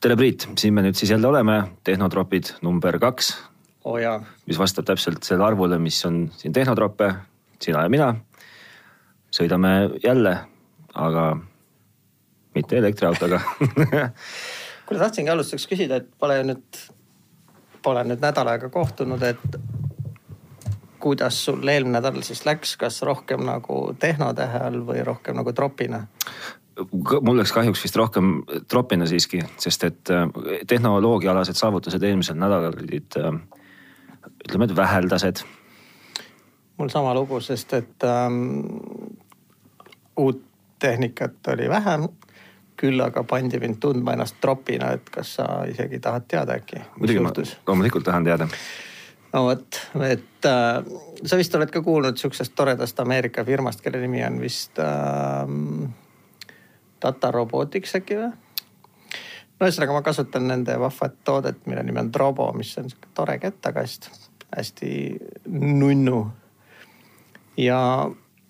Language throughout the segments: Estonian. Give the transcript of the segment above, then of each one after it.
tere, Priit, siin me nüüd siis jälle oleme, Tehnotropid number kaks, oh mis vastab täpselt sellele arvule, mis on siin Tehnotroppe, sina ja mina. sõidame jälle, aga mitte elektriautoga. Kuule tahtsingi alustuseks küsida, et pole nüüd, pole nüüd nädal aega kohtunud, et kuidas sul eelmine nädal siis läks, kas rohkem nagu tehnotähe all või rohkem nagu tropina? Mul läks kahjuks vist rohkem tropina siiski, sest et äh, tehnoloogiaalased saavutused eelmisel nädalal olid äh, ütleme, et väheldased. mul sama lugu, sest et ähm, uut tehnikat oli vähem. küll aga pandi mind tundma ennast tropina, et kas sa isegi tahad teada äkki? muidugi ma loomulikult tahan teada. no vot, et äh, sa vist oled ka kuulnud sihukesest toredast Ameerika firmast, kelle nimi on vist äh, Data Robotics äkki või? no ühesõnaga, ma kasutan nende vahvat toodet, mille nimi on Drobo, mis on sihuke tore kettakast, hästi nunnu. ja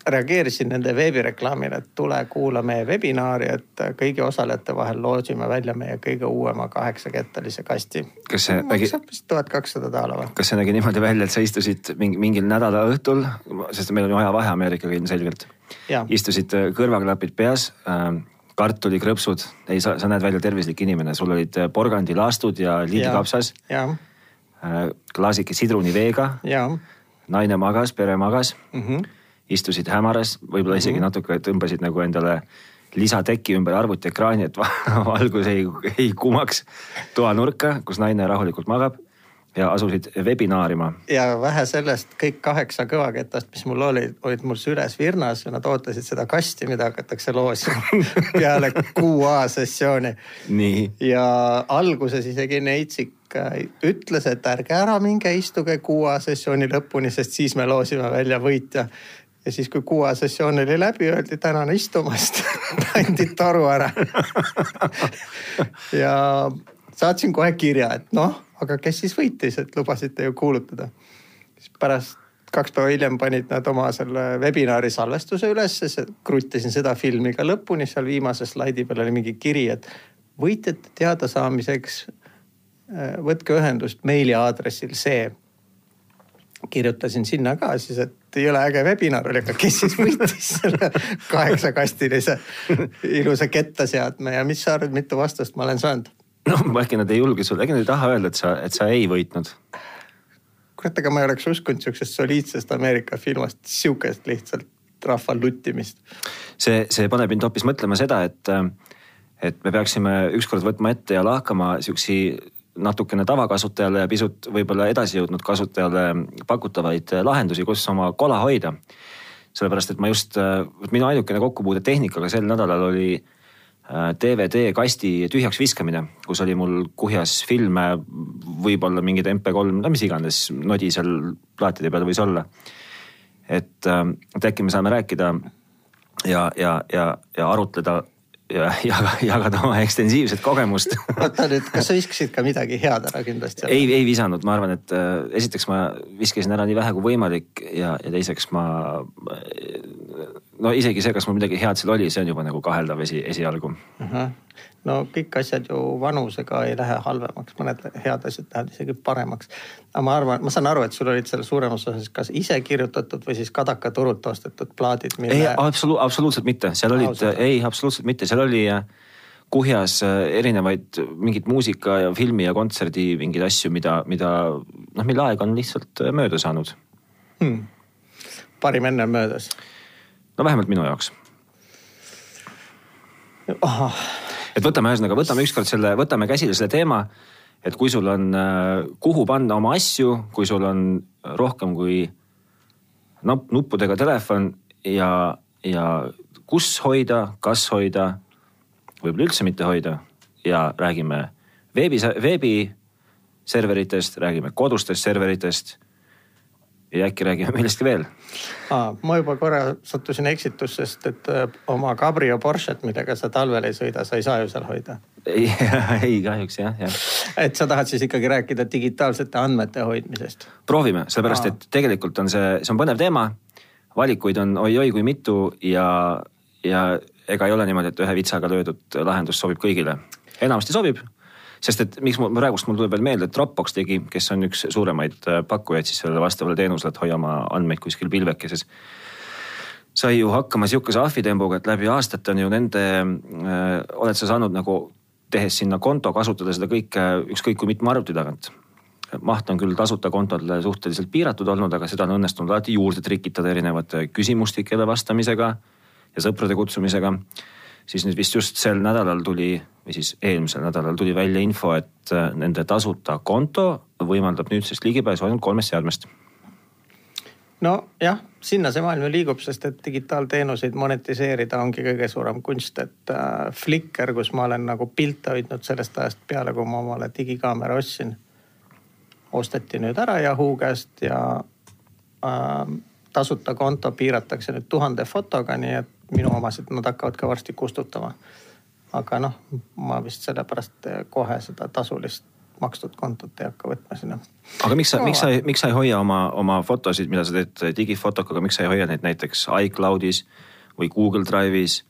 reageerisin nende veebireklaamile, et tule kuula meie webinaari, et kõigi osalejate vahel loosime välja meie kõige uuema kaheksakettalise kasti. kas see nägi? maksab vist tuhat kakssada daala või? kas see nägi niimoodi välja, et sa istusid mingi, mingil nädala õhtul, sest meil on ju ajavahe Ameerikaga ilmselgelt. istusid kõrvaklapid peas äh, kartulikrõpsud, ei, sa, sa näed välja tervislik inimene, sul olid äh, porgandilaastud ja liidikapsas. Äh, klaasike sidruniveega. naine magas, pere magas mm. -hmm. istusid hämaras, võib-olla isegi mm -hmm. natuke tõmbasid nagu endale lisateki ümber arvutiekraani, et valgus ei, ei kumaks toanurka, kus naine rahulikult magab ja asusid webinaarima. ja vähe sellest, kõik kaheksa kõvaketast, mis mul olid, olid mul süles virnas ja nad ootasid seda kasti, mida hakatakse loosima peale QA sessiooni. ja alguses isegi Neitsik ütles, et ärge ära minge, istuge QA sessiooni lõpuni, sest siis me loosime välja võitja ja siis, kui QA sessioon oli läbi, öeldi tänan istumast pandi toru ära ja saatsin kohe kirja, et noh aga kes siis võitis, et lubasite ju kuulutada. siis pärast kaks päeva hiljem panid nad oma selle webinari salvestuse ülesse, kruttisin seda filmi ka lõpuni, seal viimase slaidi peal oli mingi kiri, et võitjate teadasaamiseks äh, võtke ühendust meiliaadressil see. kirjutasin sinna ka siis, et ei ole äge webinar oli, aga kes siis võitis selle kaheksakastilise ilusa kettaseadme ja mis sa arvad, mitu vastust ma olen saanud? Noh, äkki nad ei julge sulle, äkki nad ei taha öelda, et sa, et sa ei võitnud. kurat, aga ma ei oleks uskunud sihukesest soliidsest Ameerika firmast sihukest lihtsalt rahva luttimist. see, see paneb mind hoopis mõtlema seda, et, et me peaksime ükskord võtma ette ja lahkama sihuksi natukene tavakasutajale ja pisut võib-olla edasi jõudnud kasutajale pakutavaid lahendusi, kus oma kola hoida. sellepärast, et ma just, minu ainukene kokkupuude tehnikaga sel nädalal oli DVD äh, kasti tühjaks viskamine, kus oli mul kuhjas filme, võib-olla mingid MP3, no mis iganes nodi seal plaatide peal võis olla. et, äh, et äkki me saame rääkida ja, ja, ja, ja arutleda ja jaga, jagada oma ekstensiivset kogemust oota nüüd, kas sa viskasid ka midagi head ära kindlasti? ei, ei visanud, ma arvan, et äh, esiteks ma viskasin ära nii vähe kui võimalik ja, ja teiseks ma. No isegi see, kas mul midagi head seal oli, see on juba nagu kaheldav esi, esialgu uh. -huh no kõik asjad ju vanusega ei lähe halvemaks, mõned head asjad lähevad isegi paremaks. aga ma arvan, ma saan aru, et sul olid seal suuremas osas kas ise kirjutatud või siis Kadaka turult ostetud plaadid mille.... ei absolu, absoluutselt mitte, seal olid, ei absoluutselt mitte, seal oli äh, kuhjas äh, erinevaid mingit muusika ja filmi ja kontserdi mingeid asju, mida, mida noh, mille aeg on lihtsalt äh, mööda saanud hmm.. parim enne on möödas. No vähemalt minu jaoks. et võtame ühesõnaga, võtame ükskord selle, võtame käsile selle teema, et kui sul on, äh, kuhu panna oma asju, kui sul on rohkem kui napp, nuppudega telefon ja, ja kus hoida, kas hoida, võib-olla üldse mitte hoida ja räägime veebi, veebiserveritest, räägime kodustest serveritest ja äkki räägime millestki veel ah,. ma juba korra sattusin eksitusest, et äh, oma Cabrio Porsche't, millega sa talvel ei sõida, sa ei saa ju seal hoida. ei, ei kahjuks jah, jah. et sa tahad siis ikkagi rääkida digitaalsete andmete hoidmisest? proovime, sellepärast ah. et tegelikult on see, see on põnev teema. valikuid on oi-oi kui mitu ja, ja ega ei ole niimoodi, et ühe vitsaga löödud lahendus sobib kõigile. enamasti sobib sest et miks mul praegust mul tuleb veel meelde, et Dropbox tegi, kes on üks suuremaid äh, pakkujaid siis sellele vastavale teenusele, et hoia oma andmeid kuskil pilvekeses. sai ju hakkama sihukese ahvitembuga, et läbi aastate on ju nende äh,, oled sa saanud nagu tehes sinna konto, kasutada seda kõike ükskõik kui mitme arvuti tagant maht on küll tasuta kontodele suhteliselt piiratud olnud, aga seda on õnnestunud alati juurde trikitada erinevate küsimustikele vastamisega ja sõprade kutsumisega. Siis nüüd vist just sel nädalal tuli või siis eelmisel nädalal tuli välja info, et äh, nende tasuta konto võimaldab nüüdsest ligipääsu ainult kolmest seadmest. nojah, sinna see maailm ju liigub, sest et digitaalteenuseid monetiseerida ongi kõige suurem kunst, et äh, Flickr, kus ma olen nagu pilte hoidnud sellest ajast peale, kui ma omale digikaamera ostsin osteti nüüd ära Yahoo käest ja äh, tasuta konto piiratakse nüüd tuhande fotoga, nii et minu omasid nad hakkavad ka varsti kustutama. aga noh, ma vist sellepärast kohe seda tasulist makstud kontot ei hakka võtma sinna. aga miks sa no,, miks sa, miks sa ei hoia oma, oma fotosid, mida sa teed digifotokaga, miks sa ei hoia neid näiteks iCloudis või Google Drive'is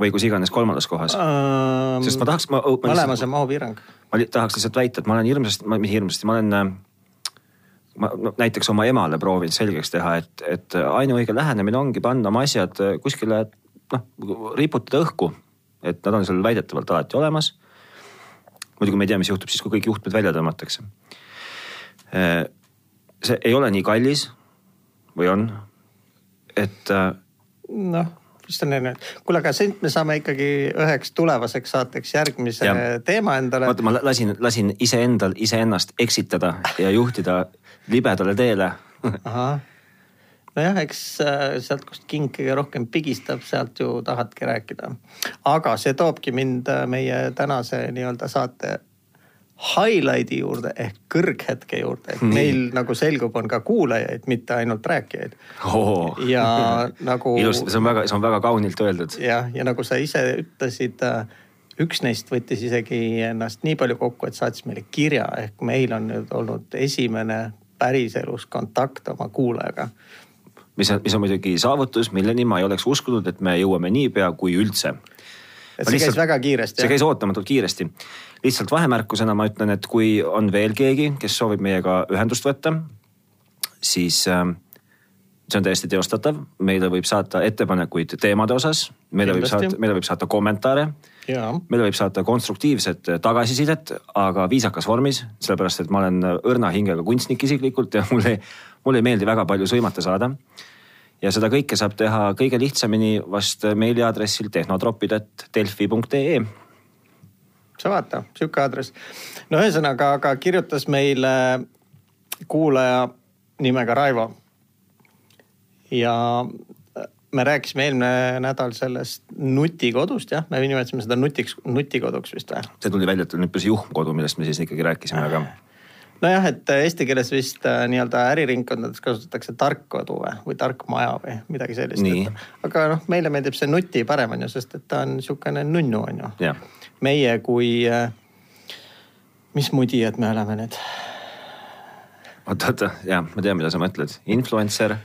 või kus iganes kolmandas kohas ähm,? sest ma tahaks, ma. mõlemas on mahupiirang ma tahaks lihtsalt väita, et ma olen hirmsasti, mis hirmsasti, ma olen äh, ma no, näiteks oma emale proovinud selgeks teha, et, et ainuõige lähenemine ongi panna oma asjad äh, kuskile noh, riputada õhku. et nad on seal väidetavalt alati olemas. muidugi me ei tea, mis juhtub siis, kui kõik juhtmed välja tõmmatakse. Äh, see ei ole nii kallis või on? et. noh vist on enne, kuule, aga sind me saame ikkagi üheks tulevaseks saateks järgmise ja. teema endale. vaata, ma lasin, lasin iseendal iseennast eksitada ja juhtida libedale teele ahah, nojah, eks äh, sealt, kust king kõige rohkem pigistab, sealt ju tahadki rääkida. aga see toobki mind äh, meie tänase nii-öelda saate highlight'i juurde ehk kõrghetke juurde, et meil nagu selgub, on ka kuulajaid, mitte ainult rääkijaid oh.. ja nagu. ilusti, see on väga, see on väga kaunilt öeldud. jah, ja nagu sa ise ütlesid, äh, üks neist võttis isegi ennast nii palju kokku, et saatis meile kirja ehk meil on nüüd olnud esimene päriselus kontakt oma kuulajaga mis on, mis on muidugi saavutus, milleni ma ei oleks uskunud, et me jõuame niipea kui üldse see lihtsalt, käis väga kiiresti. see käis ootamatult kiiresti. lihtsalt vahemärkusena ma ütlen, et kui on veel keegi, kes soovib meiega ühendust võtta, siis äh, see on täiesti teostatav, meile võib saata ettepanekuid teemade osas, meile võib saata, meile võib saata kommentaare. Meile võib saata konstruktiivset tagasisidet, aga viisakas vormis, sellepärast et ma olen õrna hingega kunstnik isiklikult ja mulle, mulle ei meeldi väga palju sõimata saada ja seda kõike saab teha kõige lihtsamini vast meiliaadressil tehnotropid.delfi.ee. sa vaata, sihuke aadress. no ühesõnaga, aga kirjutas meile kuulaja nimega Raivo. ja me rääkisime eelmine nädal sellest nutikodust, jah, me nimetasime seda nutiks, nutikoduks vist või? see tuli välja, et on niisugune juhmkodu, millest me siis ikkagi rääkisime, aga nojah, et äh, eesti keeles vist äh, nii-öelda äriringkondades kasutatakse tarkkodu või, või tarkmaja või midagi sellist. aga noh, meile meeldib see nuti parem on ju, sest et ta on niisugune nunnu on ju. meie kui, äh, mis mudijad me oleme nüüd? oota, oota, ja ma tean, mida sa mõtled, influencer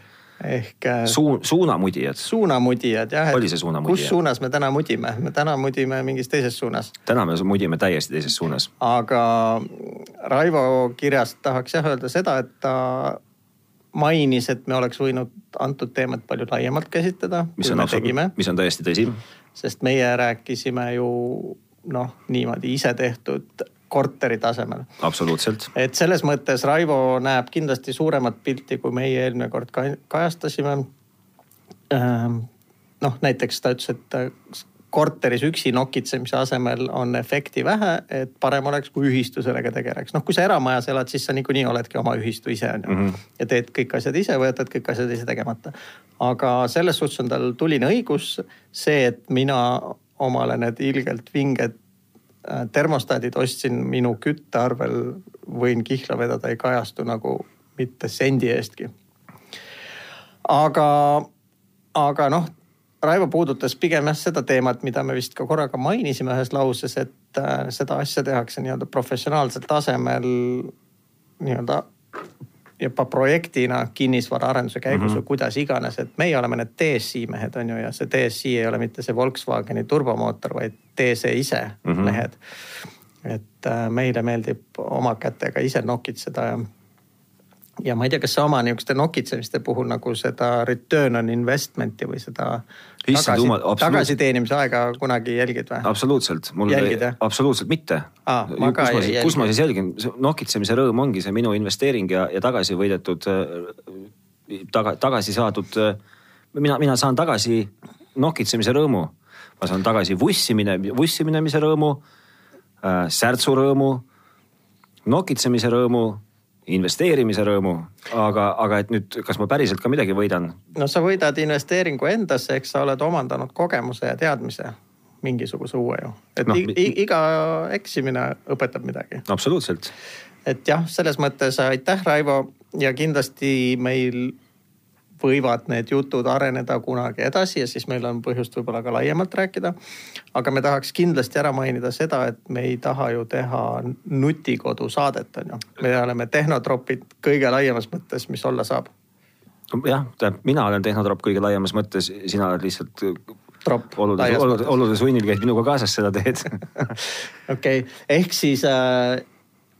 ehk äh, Suun,. suunamudijad. suunamudijad jah. oli see suunamudija? kus suunas me täna mudime? me täna mudime mingis teises suunas. täna me mudime täiesti teises suunas. aga Raivo kirjast tahaks jah öelda seda, et ta mainis, et me oleks võinud antud teemat palju laiemalt käsitleda. mis on absoluutselt, mis on täiesti tõsi. sest meie rääkisime ju noh, niimoodi isetehtud korteri tasemel. absoluutselt. et selles mõttes Raivo näeb kindlasti suuremat pilti, kui meie eelmine kord kajastasime. Ehm, noh, näiteks ta ütles, et korteris üksi nokitsemise asemel on efekti vähe, et parem oleks, kui ühistu sellega tegeleks. noh, kui sa eramajas elad, siis sa niikuinii oledki oma ühistu ise on ju mm. -hmm. ja teed kõik asjad ise või jätad kõik asjad ise tegemata. aga selles suhtes on tal tuline õigus. see, et mina omale need ilgelt vinged Äh, termostaadid ostsin minu küttearvel, võin kihla vedada, ei kajastu nagu mitte sendi eestki. aga, aga noh, Raivo puudutas pigem jah seda teemat, mida me vist ka korraga mainisime ühes lauses, et äh, seda asja tehakse nii-öelda professionaalsel tasemel nii-öelda juba projektina kinnisvaraarenduse käigus mm -hmm. või kuidas iganes, et meie oleme need DSI mehed on ju ja see DSI ei ole mitte see Volkswageni turbomootor, vaid DC ise mm -hmm. mehed. et äh, meile meeldib oma kätega ise nokitseda ja ja ma ei tea, kas sa oma niisuguste nokitsemiste puhul nagu seda return on investment'i või seda tagasi, tagasiteenimise aega kunagi jälgid või? absoluutselt, mul jälgid, absoluutselt mitte. kus, ma, kus ma siis jälgin, nokitsemise rõõm ongi see minu investeering ja, ja tagasi võidetud, taga, tagasi saadud. mina, mina saan tagasi nokitsemise rõõmu, ma saan tagasi vussimine, vussi minemise rõõmu äh,, särtsu rõõmu, nokitsemise rõõmu investeerimise rõõmu, aga, aga et nüüd, kas ma päriselt ka midagi võidan? no sa võidad investeeringu endasse, eks sa oled omandanud kogemuse ja teadmise mingisuguse uue ju. et no, iga eksimine õpetab midagi. absoluutselt. et jah, selles mõttes aitäh, Raivo ja kindlasti meil võivad need jutud areneda kunagi edasi ja siis meil on põhjust võib-olla ka laiemalt rääkida. aga me tahaks kindlasti ära mainida seda, et me ei taha ju teha nutikodu saadet, on ju. me oleme tehnotropid kõige laiemas mõttes, mis olla saab. jah, tähendab, mina olen tehnotropp kõige laiemas mõttes, sina oled lihtsalt tropp. olude, olude, olude sunnil käid minuga kaasas seda teed okei ehk siis äh,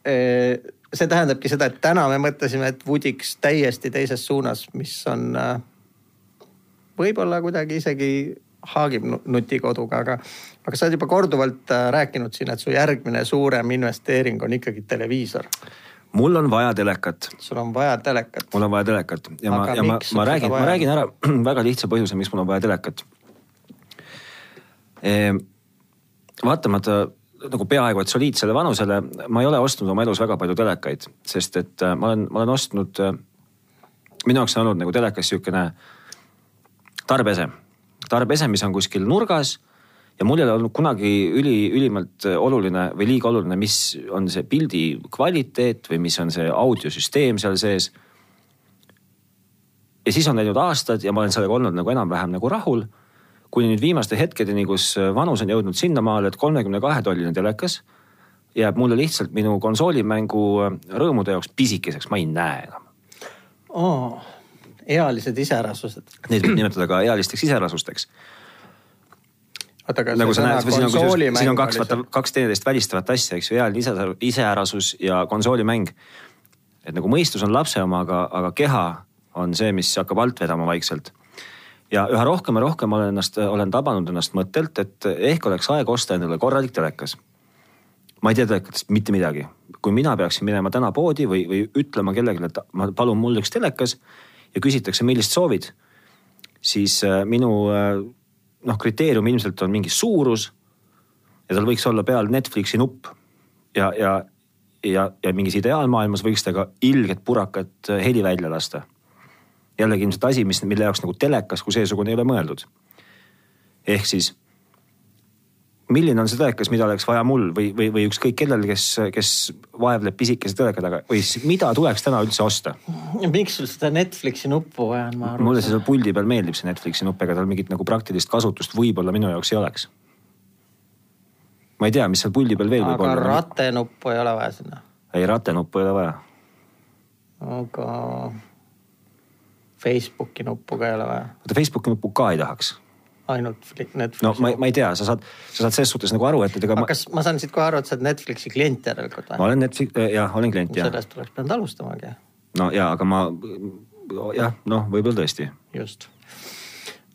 äh, see tähendabki seda, et täna me mõtlesime, et vudiks täiesti teises suunas, mis on äh, võib-olla kuidagi isegi haagib nutikoduga, aga, aga sa oled juba korduvalt äh, rääkinud siin, et su järgmine suurem investeering on ikkagi televiisor mul on vaja telekat. sul on vaja telekat. mul on vaja telekat ja Aga ma, ja ma, ma räägin, ma räägin ära väga lihtsa põhjuse, miks mul on vaja telekat e,. vaatamata nagu peaaegu et soliidsele vanusele, ma ei ole ostnud oma elus väga palju telekaid, sest et äh, ma olen, ma olen ostnud, äh, minu jaoks on olnud nagu telekas sihukene tarbese, tarbese, mis on kuskil nurgas ja mul ei ole olnud kunagi üli, ülimalt oluline või liiga oluline, mis on see pildi kvaliteet või mis on see audiosüsteem seal sees. ja siis on läinud aastad ja ma olen sellega olnud nagu enam-vähem nagu rahul kuni nüüd viimaste hetkedeni, kus äh, vanus on jõudnud sinnamaale, et kolmekümne kahe tolline telekas jääb mulle lihtsalt minu konsoolimängu äh, rõõmude jaoks pisikeseks, ma ei näe enam oh,. ealised iseärasused. Neid võib nimetada ka ealisteks iseärasusteks. oota, aga nagu see sõna konsoolimäng. siin on kaks, vaata kaks teineteist välistavat asja, eks ju, ealine iseärasus ja konsoolimäng. et nagu mõistus on lapse oma, aga, aga keha on see, mis hakkab alt vedama vaikselt ja üha rohkem ja rohkem olen ennast, olen tabanud ennast mõttelt, et ehk oleks aeg osta endale korralik telekas. ma ei tea telekatest mitte midagi. kui mina peaksin minema täna poodi või, või ütlema kellelegi, et ma palun mul üks telekas ja küsitakse, millist soovid, siis äh, minu äh, noh, kriteerium ilmselt on mingi suurus. ja tal võiks olla peal Netflixi nupp ja, ja, ja, ja mingis ideaalmaailmas võiks ta ka ilget purakat äh, heli välja lasta jällegi ilmselt asi, mis, mille jaoks nagu telekas kui seesugune ei ole mõeldud. ehk siis milline on see telekas, mida oleks vaja mul või, või, või ükskõik kellel, kes, kes vaevleb pisikese teleka taga või siis mida tuleks täna üldse osta? miks sul seda Netflixi nuppu vaja on, ma arvan. mulle see seal puldi peal meeldib, see Netflixi nupp, ega tal mingit nagu praktilist kasutust võib-olla minu jaoks ei oleks. ma ei tea, mis seal puldi peal veel võib olla. aga ratenuppu ei ole vaja sinna? ei, ratenuppu ei ole vaja. aga Facebooki nuppu ka ei ole vaja. oota, Facebooki nuppu ka ei tahaks? ainult Netflixi. no ma, ma ei tea, sa saad, sa saad selles suhtes nagu aru, et, ega ma. kas ma saan siit kohe aru, et sa oled Netflixi klient järelikult või? ma olen Netflix, äh, jah, olen klient jah. sellest oleks pidanud alustamagi. no ja, aga ma jah, noh, võib-olla tõesti. just.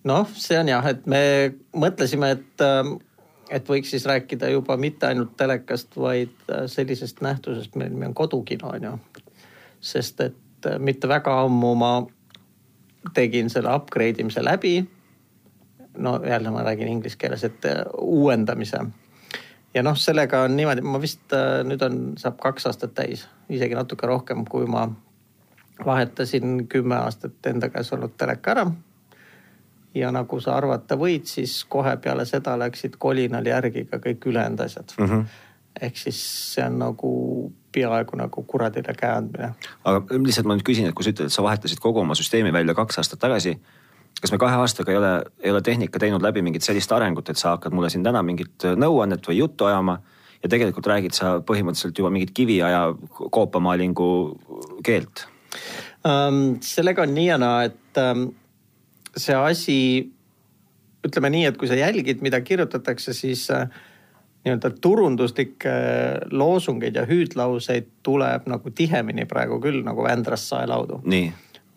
noh, see on jah, et me mõtlesime, et, ähm, et võiks siis rääkida juba mitte ainult telekast, vaid äh, sellisest nähtusest, meil on kodukino on ju. sest et äh, mitte väga ammu ma tegin selle upgrade imise läbi. no jälle ma räägin inglise keeles, et äh, uuendamise. ja noh, sellega on niimoodi, ma vist äh, nüüd on, saab kaks aastat täis, isegi natuke rohkem, kui ma vahetasin kümme aastat enda käes olnud teleka ära. ja nagu sa arvata võid, siis kohe peale seda läksid kolinal järgi ka kõik ülejäänud asjad mm. -hmm. ehk siis see on nagu peaaegu nagu kuradile käe andmine. aga lihtsalt ma nüüd küsin, et kui sa ütled, et sa vahetasid kogu oma süsteemi välja kaks aastat tagasi. kas me kahe aastaga ei ole, ei ole tehnika teinud läbi mingit sellist arengut, et sa hakkad mulle siin täna mingit nõuannet või juttu ajama ja tegelikult räägid sa põhimõtteliselt juba mingit kiviaja koopamaalingu keelt um,? sellega on nii ja naa, et um, see asi, ütleme nii, et kui sa jälgid, mida kirjutatakse, siis uh, nii-öelda turunduslikke loosungeid ja hüüdlauseid tuleb nagu tihemini praegu küll nagu Vändrast saelaudu.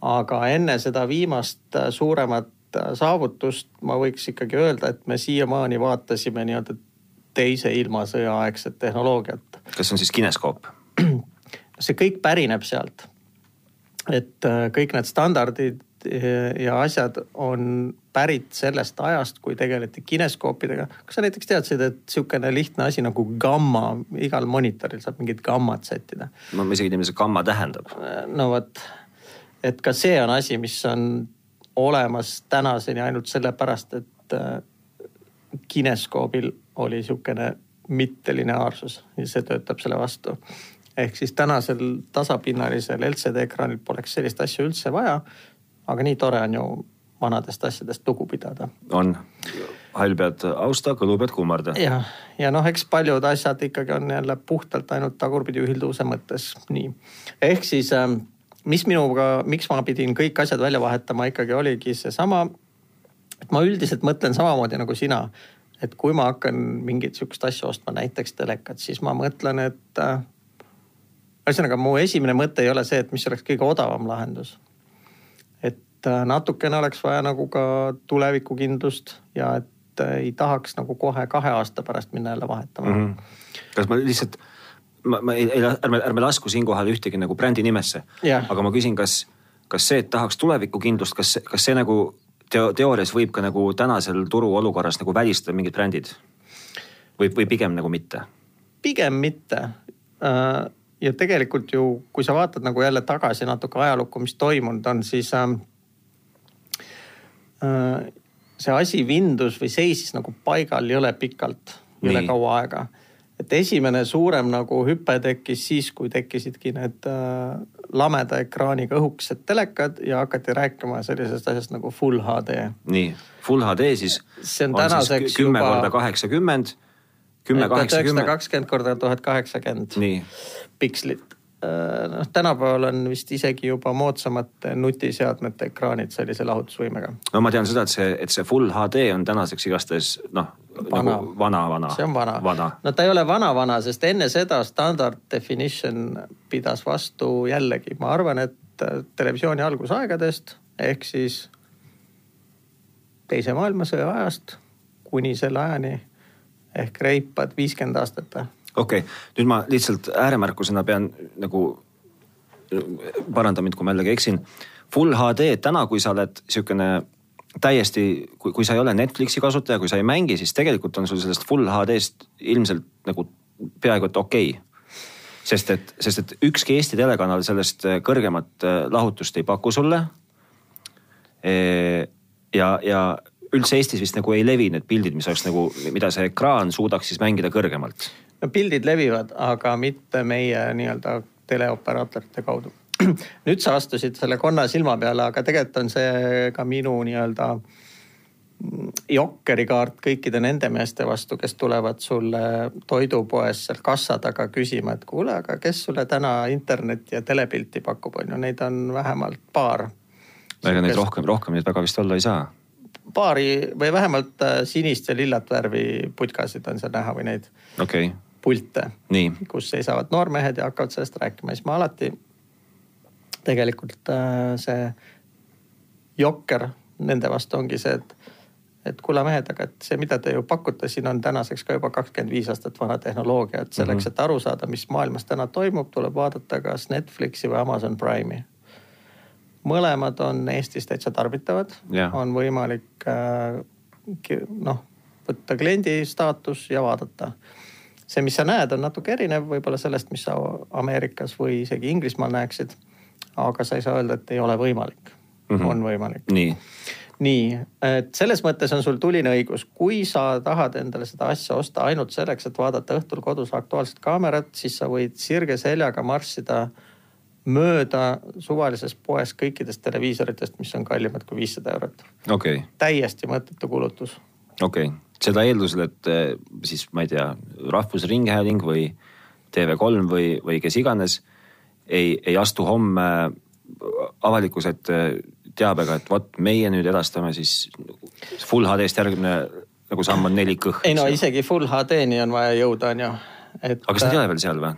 aga enne seda viimast äh, suuremat äh, saavutust ma võiks ikkagi öelda, et me siiamaani vaatasime nii-öelda teise ilmasõja aegset tehnoloogiat. kas see on siis kineskoop? see kõik pärineb sealt. et äh, kõik need standardid ja asjad on pärit sellest ajast, kui tegeleti kineskoopidega. kas sa näiteks teadsid, et sihukene lihtne asi nagu gamma, igal monitoril saab mingit gammat sättida? ma isegi ei tea, mis see gamma tähendab. no vot, et ka see on asi, mis on olemas tänaseni ainult sellepärast, et äh, kineskoobil oli sihukene mittelineaarsus ja see töötab selle vastu. ehk siis tänasel tasapinnalisel LCD ekraanil poleks sellist asja üldse vaja. Aga nii tore on ju vanadest asjadest lugu pidada. on, hall pead austa, kõlu pead kummarda. ja, ja noh, eks paljud asjad ikkagi on jälle puhtalt ainult tagurpidi ühilduvuse mõttes nii. ehk siis ähm, mis minuga, miks ma pidin kõik asjad välja vahetama, ikkagi oligi seesama. et ma üldiselt mõtlen samamoodi nagu sina. et kui ma hakkan mingit sihukest asja ostma, näiteks telekat, siis ma mõtlen, et äh,. ühesõnaga mu esimene mõte ei ole see, et mis oleks kõige odavam lahendus. Et äh, natukene oleks vaja nagu ka tulevikukindlust ja et äh, ei tahaks nagu kohe kahe aasta pärast minna jälle vahetama mm. -hmm. kas ma lihtsalt ma, ma ei, ei, ärme, ärme lasku siinkohal ühtegi nagu brändi nimesse yeah.. aga ma küsin, kas, kas see, et tahaks tulevikukindlust, kas, kas see nagu teo, teoorias võib ka nagu tänasel turuolukorras nagu välistada mingid brändid? või, või pigem nagu mitte? pigem mitte. Äh, ja tegelikult ju, kui sa vaatad nagu jälle tagasi natuke ajalukku, mis toimunud on, siis äh, äh, see asi vindus või seisis nagu paigal jõle pikalt, jõle kaua aega et esimene suurem nagu hüpe tekkis siis, kui tekkisidki need äh, lameda ekraaniga õhukesed telekad ja hakati rääkima sellisest asjast nagu full HD. nii, full HD siis. see on, on tänaseks kümme juba. korda kaheksakümmend, kümme kaheksakümmend. kakskümmend korda tuhat kaheksakümmend pikslit Äh, noh, tänapäeval on vist isegi juba moodsamate nutiseadmete ekraanid sellise lahutusvõimega. no ma tean seda, et see, et see full HD on tänaseks igastahes noh, nagu vana-vana. see on vana, vana.. no ta ei ole vana-vana, sest enne seda standard definition pidas vastu jällegi, ma arvan, et äh, televisiooni algusaegadest ehk siis teise maailmasõja ajast kuni selle ajani ehk reipad viiskümmend aastat või okei okay., nüüd ma lihtsalt ääremärkusena pean nagu, paranda mind, kui ma jällegi eksin. Full HD täna, kui sa oled sihukene täiesti, kui, kui sa ei ole Netflixi kasutaja, kui sa ei mängi, siis tegelikult on sul sellest full HD-st ilmselt nagu peaaegu et okei okay. sest et, sest et ükski Eesti telekanal sellest kõrgemat äh, lahutust ei paku sulle. ja, ja üldse Eestis vist nagu ei levi need pildid, mis oleks nagu, mida see ekraan suudaks siis mängida kõrgemalt no pildid levivad, aga mitte meie nii-öelda teleoperaatorite kaudu. nüüd sa astusid selle konna silma peale, aga tegelikult on see ka minu nii-öelda jokkerikaart kõikide nende meeste vastu, kes tulevad sulle toidupoes seal kassa taga küsima, et kuule, aga kes sulle täna internetti ja telepilti pakub, on ju, neid on vähemalt paar. ega neid rohkem, rohkem neid väga vist olla ei saa paari või vähemalt äh, sinist ja lillat värvi putkasid on seal näha või neid okay pilte, kus seisavad noormehed ja hakkavad sellest rääkima, siis ma alati tegelikult äh, see jokker nende vastu ongi see, et, et kuule mehed, aga et see, mida te ju pakute, siin on tänaseks ka juba kakskümmend viis aastat vana tehnoloogia, et selleks, mhm. et aru saada, mis maailmas täna toimub, tuleb vaadata kas Netflixi või Amazon Prime'i. Mõlemad on Eestis täitsa tarbitavad on võimalik äh, noh, võtta kliendi staatus ja vaadata see, mis sa näed, on natuke erinev võib-olla sellest, mis sa Ameerikas või isegi Inglismaal näeksid. aga sa ei saa öelda, et ei ole võimalik mm. -hmm. on võimalik. nii nii, et selles mõttes on sul tuline õigus, kui sa tahad endale seda asja osta ainult selleks, et vaadata õhtul kodus Aktuaalset kaamerat, siis sa võid sirge seljaga marssida mööda suvalises poes kõikidest televiisoritest, mis on kallimad kui viissada eurot okay.. täiesti mõttetu kulutus. okei okay seda eeldusel, et eh, siis ma ei tea, Rahvusringhääling või TV3 või, või kes iganes ei, ei astu homme avalikkuse ette teabega, et vot meie nüüd edastame siis full HD-st järgmine nagu samm on 4K. ei no isegi full HD-ni on vaja jõuda, on ju. Et. aga kas need ei ole veel seal või?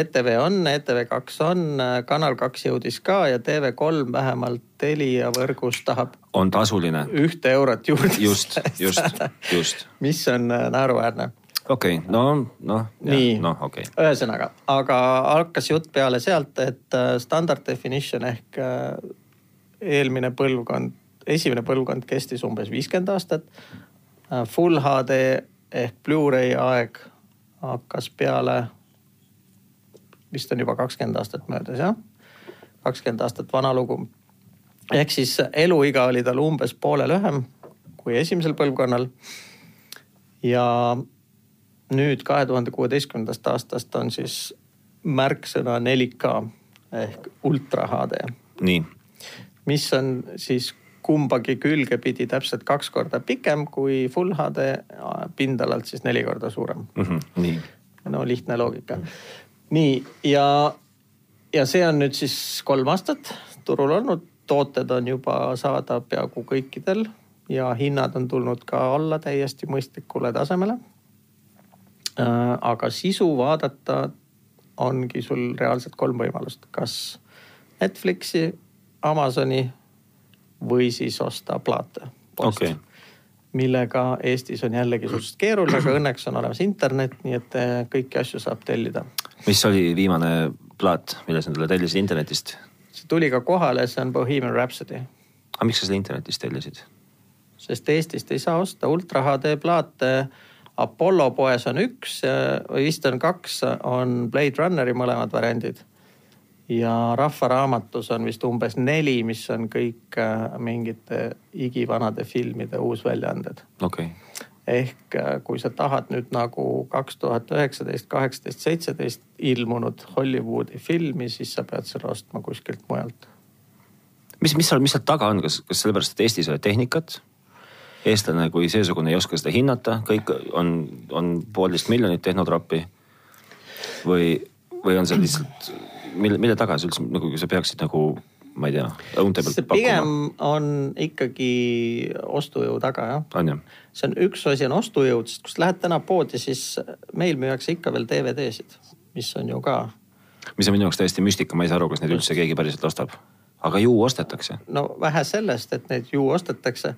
ETV on, ETV kaks on, Kanal kaks jõudis ka ja TV3 vähemalt Telia võrgus tahab. on tasuline. ühte eurot juurde. just, just, just. mis on äh, naeruväärne okei okay,, no, noh. nii no,, okei okay.. ühesõnaga, aga hakkas jutt peale sealt, et äh, standard definition ehk äh, eelmine põlvkond, esimene põlvkond kestis umbes viiskümmend aastat. Äh, full HD ehk Blu-ray aeg hakkas peale, vist on juba kakskümmend aastat möödas jah, kakskümmend aastat vana lugu. ehk siis eluiga oli tal umbes poole lühem kui esimesel põlvkonnal. ja nüüd kahe tuhande kuueteistkümnendast aastast on siis märksõna 4K ehk ultra HD. nii. mis on siis kumbagi külge pidi täpselt kaks korda pikem kui full HD, pindalalt siis neli korda suurem mm. -hmm, nii. no lihtne loogika. nii ja, ja see on nüüd siis kolm aastat turul olnud, tooted on juba saada peaaegu kõikidel ja hinnad on tulnud ka alla täiesti mõistlikule tasemele Äh, aga sisu vaadata ongi sul reaalselt kolm võimalust, kas Netflixi, Amazoni või siis osta plaate. Okay. millega Eestis on jällegi suhteliselt keeruline, aga õnneks on olemas internet, nii et äh, kõiki asju saab tellida. mis oli viimane plaat, mille sa endale tellisid internetist? see tuli ka kohale, see on Bohemian Rhapsody. aga miks sa selle internetist tellisid? sest Eestist ei saa osta ultra HD plaate Apollo poes on üks või vist on kaks, on Blade Runneri mõlemad variandid. Ja Rahvaraamatus on vist umbes neli, mis on kõik äh, mingite igivanade filmide uusväljaanded. okay. ehk äh, kui sa tahad nüüd nagu kaks tuhat üheksateist, kaheksateist, seitseteist ilmunud Hollywoodi filmi, siis sa pead selle ostma kuskilt mujalt. mis, mis seal, mis seal taga on, kas, kas sellepärast, et Eestis ei ole tehnikat? eestlane kui seesugune ei oska seda hinnata, kõik on, on poolteist miljonit tehnotroppi. või, või on see lihtsalt, mille, mille taga sa üldse nagu sa peaksid nagu ma ei tea, õunte pealt pakkuma? pigem on ikkagi ostujõu taga jah. on jah? see on üks asi on ostujõud, sest kui sa lähed täna poodi, siis meil müüakse ikka veel DVD-sid, mis on ju ka. mis on minu jaoks täiesti müstika, ma ei saa aru, kas neid üldse keegi päriselt ostab aga ju ostetakse. no vähe sellest, et neid ju ostetakse,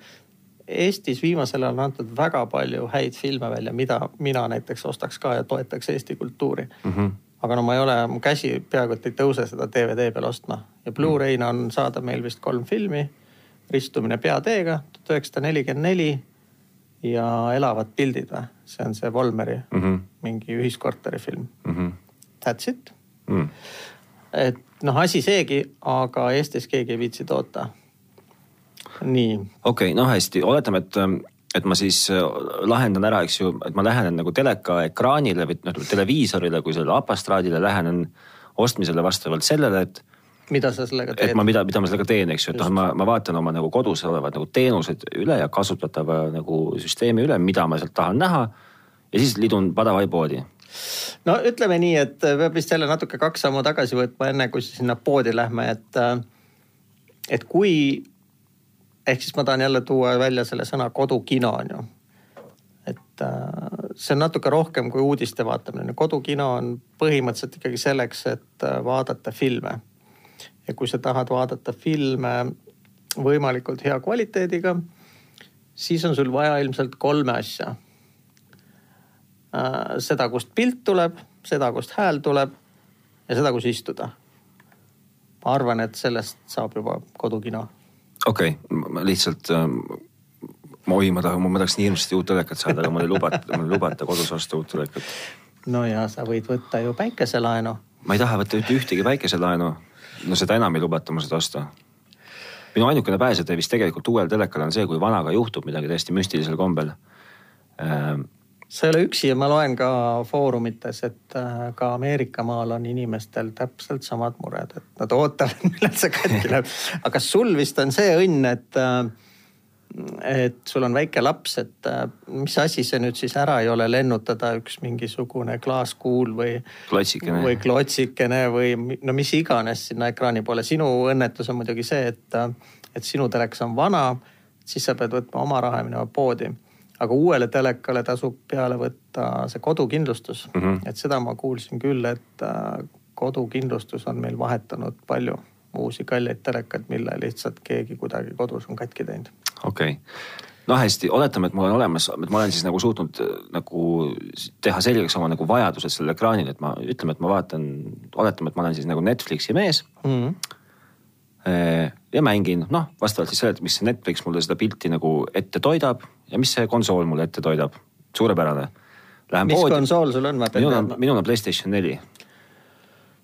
Eestis viimasel ajal on antud väga palju häid filme välja, mida mina näiteks ostaks ka ja toetaks Eesti kultuuri mm. -hmm. Aga no ma ei ole, mu käsi peaaegu et ei tõuse seda DVD peal ostma ja Blu-ray'na on saada meil vist kolm filmi. ristumine peateega, tuhat üheksasada nelikümmend neli ja Elavad pildid või, see on see Volmeri mm -hmm. mingi ühiskorteri film mm. -hmm. That's it mm. et noh, asi seegi, aga Eestis keegi ei viitsi toota nii. okei okay,, noh hästi, oletame, et, et ma siis äh, lahendan ära, eks ju, et ma lähenen nagu teleka ekraanile või noh, televiisorile kui sellele apastraadile lähenen ostmisele vastavalt sellele, et mida sa sellega teed? et ma, mida, mida ma sellega teen, eks ju, et noh, ma, ma vaatan oma nagu kodus olevad nagu teenused üle ja kasutatava nagu süsteemi üle, mida ma sealt tahan näha. ja siis lidun Padavai poodi. no ütleme nii, et peab vist jälle natuke kaks sammu tagasi võtma, enne kui sinna poodi lähme, et. Äh, et kui ehk siis ma tahan jälle tuua välja selle sõna kodukino on ju. et äh, see on natuke rohkem kui uudiste vaatamine, kodukino on põhimõtteliselt ikkagi selleks, et äh, vaadata filme. ja kui sa tahad vaadata filme võimalikult hea kvaliteediga, siis on sul vaja ilmselt kolme asja äh,. seda, kust pilt tuleb, seda, kust hääl tuleb ja seda, kus istuda. ma arvan, et sellest saab juba kodukino okei okay., lihtsalt ähm, ma oi, ma tahan, ma tahaks nii hirmsasti uut telekat saada, aga mul ei lubata, mul ei lubata kodus osta uut telekat. no ja sa võid võtta ju päikeselaenu. ma ei taha võtta mitte ühtegi päikeselaenu. no seda enam ei lubata mul seda osta. minu ainukene pääsetee vist tegelikult uuel telekal on see, kui vanaga juhtub midagi täiesti müstilisel kombel ähm, sa ei ole üksi ja ma loen ka foorumites, et äh, ka Ameerika maal on inimestel täpselt samad mured, et nad ootavad, millal see katki läheb. aga sul vist on see õnn, et, äh, et sul on väike laps, et äh, mis asi see nüüd siis ära ei ole lennutada üks mingisugune klaaskuul või. klotsikene. või klotsikene või no mis iganes sinna ekraani poole. sinu õnnetus on muidugi see, et, et sinu telekas on vana, siis sa pead võtma oma raha ja minema poodi aga uuele telekale tasub peale võtta see kodukindlustus mm. -hmm. et seda ma kuulsin küll, et äh, kodukindlustus on meil vahetanud palju uusi kalleid telekaid, mille lihtsalt keegi kuidagi kodus on katki teinud. okei okay no hästi, oletame, et mul on olemas, et ma olen siis nagu suutnud äh, nagu teha selgeks oma nagu vajadused sellel ekraanil, et ma ütleme, et ma vaatan, oletame, et ma olen siis nagu Netflixi mees mm. -hmm. Ja mängin, noh, vastavalt siis sellele, mis see Netflix mulle seda pilti nagu ette toidab ja mis see konsool mulle ette toidab. suurepärane. mis poodi. konsool sul on, pean teadma? minul on Playstation neli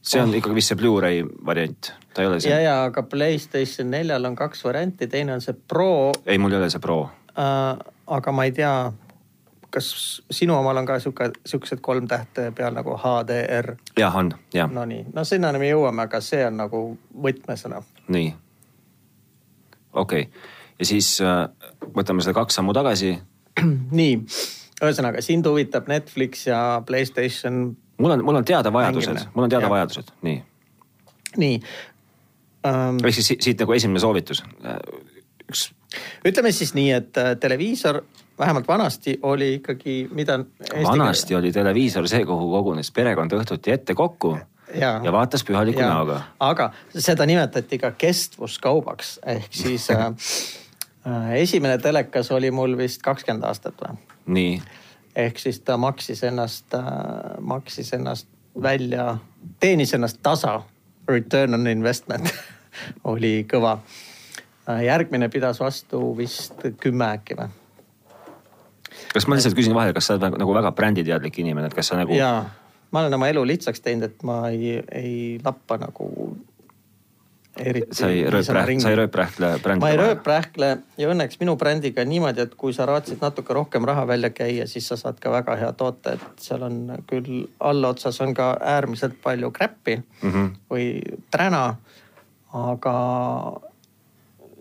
see on oh. ikkagi vist see Blu-ray variant, ta ei ole see. ja, ja aga Playstation neljal on kaks varianti, teine on see Pro. ei, mul ei ole see Pro äh,. aga ma ei tea, kas sinu omal on ka sihuke, sihukesed kolm tähte peal nagu HDR? jah, on, jah. Nonii, no sinnani me jõuame, aga see on nagu võtmesõna. Nii, okei okay., ja siis äh, võtame selle kaks sammu tagasi. nii, ühesõnaga sind huvitab Netflix ja Playstation. mul on, mul on teada vajadused, mul on teada ja. vajadused, nii. nii um.... ehk siis siit nagu esimene soovitus, üks ütleme siis nii, et äh, televiisor vähemalt vanasti oli ikkagi, mida. vanasti oli televiisor see, kuhu kogunes perekond õhtuti ette kokku ja, ja vaatas pühaliku näoga. aga seda nimetati ka kestvuskaubaks ehk siis äh, äh, esimene telekas oli mul vist kakskümmend aastat või? nii. ehk siis ta maksis ennast äh,, maksis ennast välja, teenis ennast tasa. Return on investment oli kõva Äh, järgmine pidas vastu vist kümme äkki või? kas ma lihtsalt küsin vahele, kas sa oled nagu väga bränditeadlik inimene, et kas sa nagu. jaa, ma olen oma elu lihtsaks teinud, et ma ei, ei lappa nagu eriti. sa ei rööprähkle, sa ei rööprähkle brändi. ma ei rööprähkle ja õnneks minu brändiga on niimoodi, et kui sa raatsid natuke rohkem raha välja käia, siis sa saad ka väga hea toote, et seal on küll allotsas on ka äärmiselt palju kräppi mm -hmm. või träna. aga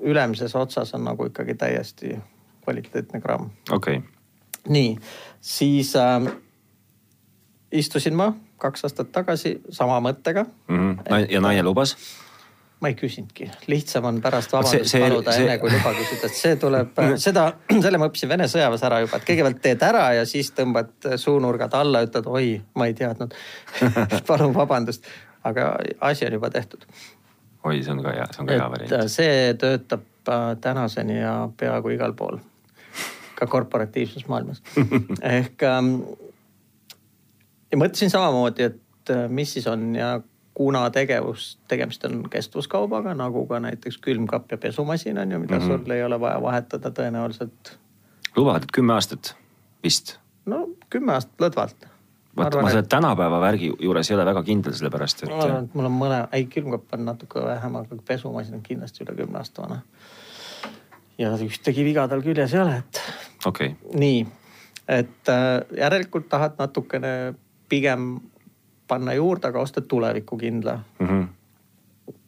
ülemises otsas on nagu ikkagi täiesti kvaliteetne gramm. okei okay.. nii, siis äh, istusin ma kaks aastat tagasi sama mõttega mm. -hmm. ja naine lubas? ma ei küsinudki, lihtsam on pärast vabandust see, see, paluda see... enne kui luba küsida, et see tuleb, seda, selle ma õppisin Vene sõjaväes ära juba, et kõigepealt teed ära ja siis tõmbad suunurgad alla, ütled oi, ma ei teadnud palun vabandust, aga asi on juba tehtud oi, see on ka hea, see on ka hea variant. Äh, see töötab äh, tänaseni ja peaaegu igal pool, ka korporatiivses maailmas ehk ähm, ja mõtlesin samamoodi, et äh, mis siis on ja kuna tegevus, tegemist on kestvuskaubaga nagu ka näiteks külmkapp ja pesumasin on ju, mida mm -hmm. sul ei ole vaja vahetada tõenäoliselt. lubavad, et kümme aastat vist? no kümme aastat lõdvalt vot ma selle et... tänapäeva värgi juures ei ole väga kindel, sellepärast et. ma arvan, et mul on mõne, ei külmkapp on natuke vähem, aga pesumasin on kindlasti üle kümne aasta vana. ja ühtegi viga tal küljes ei ole, et. okei okay.. nii, et äh, järelikult tahad natukene pigem panna juurde, aga ostad tulevikukindla mm -hmm..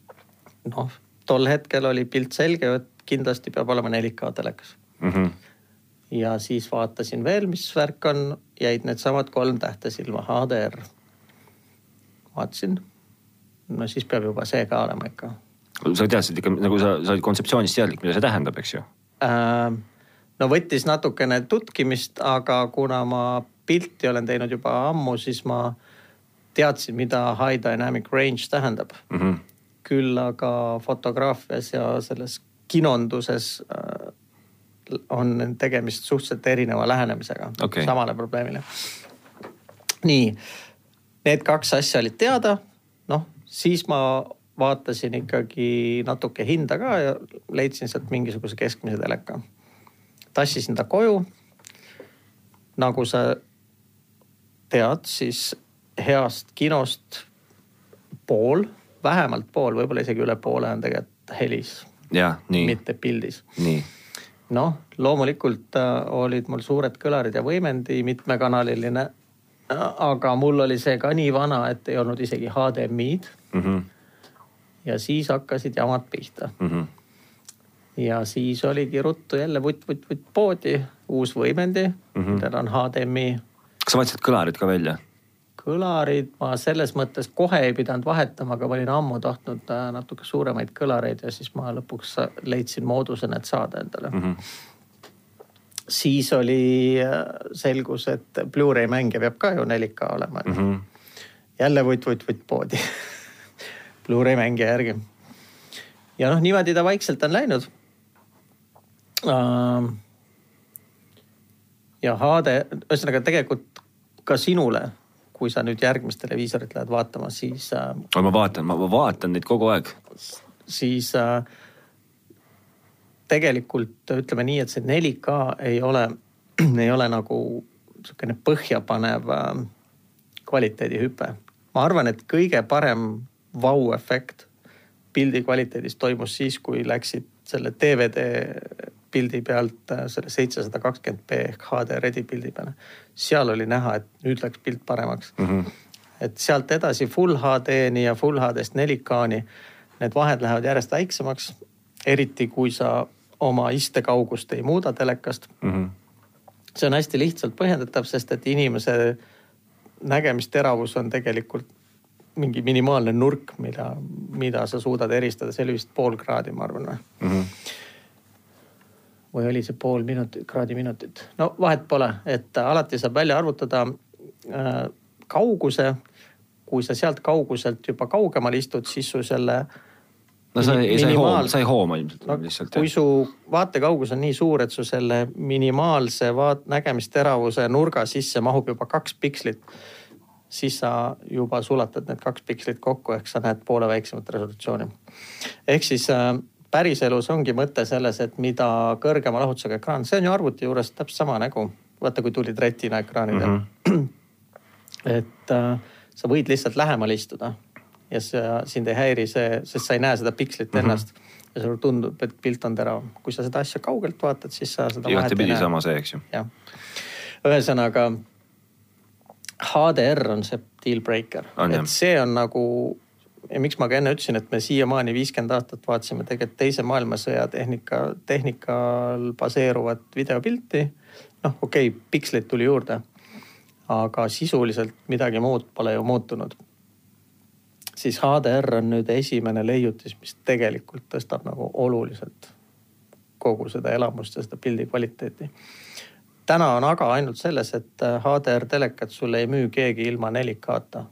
noh, tol hetkel oli pilt selge, et kindlasti peab olema 4K telekas mm. -hmm ja siis vaatasin veel, mis värk on, jäid needsamad kolm tähte silma, HDR. vaatasin, no siis peab juba see ka olema ikka. sa teadsid ikka nagu sa, sa olid kontseptsioonist teadlik, mida see tähendab, eks ju äh,? no võttis natukene tutkimist, aga kuna ma pilti olen teinud juba ammu, siis ma teadsin, mida high dynamic range tähendab mm. -hmm. küll aga fotograafias ja selles kinonduses äh, on tegemist suhteliselt erineva lähenemisega okay. samale probleemile. nii, need kaks asja olid teada, noh siis ma vaatasin ikkagi natuke hinda ka ja leidsin sealt mingisuguse keskmise teleka. tassisin ta koju. nagu sa tead, siis heast kinost pool, vähemalt pool, võib-olla isegi üle poole on tegelikult helis. mitte pildis. noh, loomulikult äh, olid mul suured kõlarid ja võimendi, mitmekanaliline. aga mul oli see ka nii vana, et ei olnud isegi HDMI-d mm. -hmm. ja siis hakkasid jamad pihta mm. -hmm. ja siis oligi ruttu jälle vutt-vutt-vutt poodi, uus võimendi mm, -hmm. millel on HDMI. Kas sa vaatasid kõlarid ka välja? kõlarid ma selles mõttes kohe ei pidanud vahetama, aga ma olin ammu tahtnud äh, natuke suuremaid kõlareid ja siis ma lõpuks leidsin mooduse need saada endale mm. -hmm. siis oli, selgus, et Blu-ray mängija peab ka ju 4K olema mm. -hmm. jälle vutt-vutt-vutt poodi Blu-ray mängija järgi. ja noh, niimoodi ta vaikselt on läinud uh, ja HD, ühesõnaga tegelikult ka sinule, kui sa nüüd järgmist televiisorit lähed vaatama, siis äh,. ma vaatan, ma vaatan neid kogu aeg. siis äh, tegelikult ütleme nii, et see 4K ei ole, ei ole nagu sihukene põhjapanev äh, kvaliteedihüpe. ma arvan, et kõige parem vau-efekt pildi kvaliteedis toimus siis, kui läksid selle DVD pildi pealt äh, selle seitsesada kakskümmend B ehk HD Redi pildi peale. seal oli näha, et nüüd läks pilt paremaks mm. -hmm. et sealt edasi full HD-ni ja full HD-st 4K-ni need vahed lähevad järjest väiksemaks. eriti kui sa oma istekaugust ei muuda telekast mm. -hmm. see on hästi lihtsalt põhjendatav, sest et inimese nägemisteravus on tegelikult mingi minimaalne nurk, mida, mida sa suudad eristada, see oli vist pool kraadi, ma arvan või mm -hmm.? Või oli see pool minutit, kraadi minutit, no vahet pole, et alati saab välja arvutada äh, kauguse. kui sa sealt kauguselt juba kaugemal istud, siis su selle no sa ei, sa ei hooma, sa ei hooma ilmselt no, lihtsalt. kui su vaatekaugus on nii suur, et su selle minimaalse vaat-, nägemisteravuse nurga sisse mahub juba kaks pikslit, siis sa juba sulatad need kaks pikslit kokku, ehk sa näed poole väiksemat resolutsiooni. ehk siis äh, päriselus ongi mõte selles, et mida kõrgema lahutusega ekraan, see on ju arvuti juures täpselt sama nägu. vaata, kui tulid retina ekraanid mm. -hmm. et äh, sa võid lihtsalt lähemal istuda ja see sind ei häiri see, sest sa ei näe seda pikslit mm -hmm. ennast. ja sulle tundub, et pilt on terav. kui sa seda asja kaugelt vaatad, siis sa seda. igatepidi sama see, eks ju. jah, ühesõnaga HDR on see deal breaker, et see on nagu ja miks ma ka enne ütlesin, et me siiamaani viiskümmend aastat vaatasime tegelikult teise maailmasõja tehnika, tehnikal baseeruvat videopilti. noh, okei okay,, piksleid tuli juurde, aga sisuliselt midagi muud pole ju muutunud. siis HDR on nüüd esimene leiutis, mis tegelikult tõstab nagu oluliselt kogu seda elamust ja seda pildi kvaliteeti. täna on aga ainult selles, et HDR telekat sulle ei müü keegi ilma 4K-ta.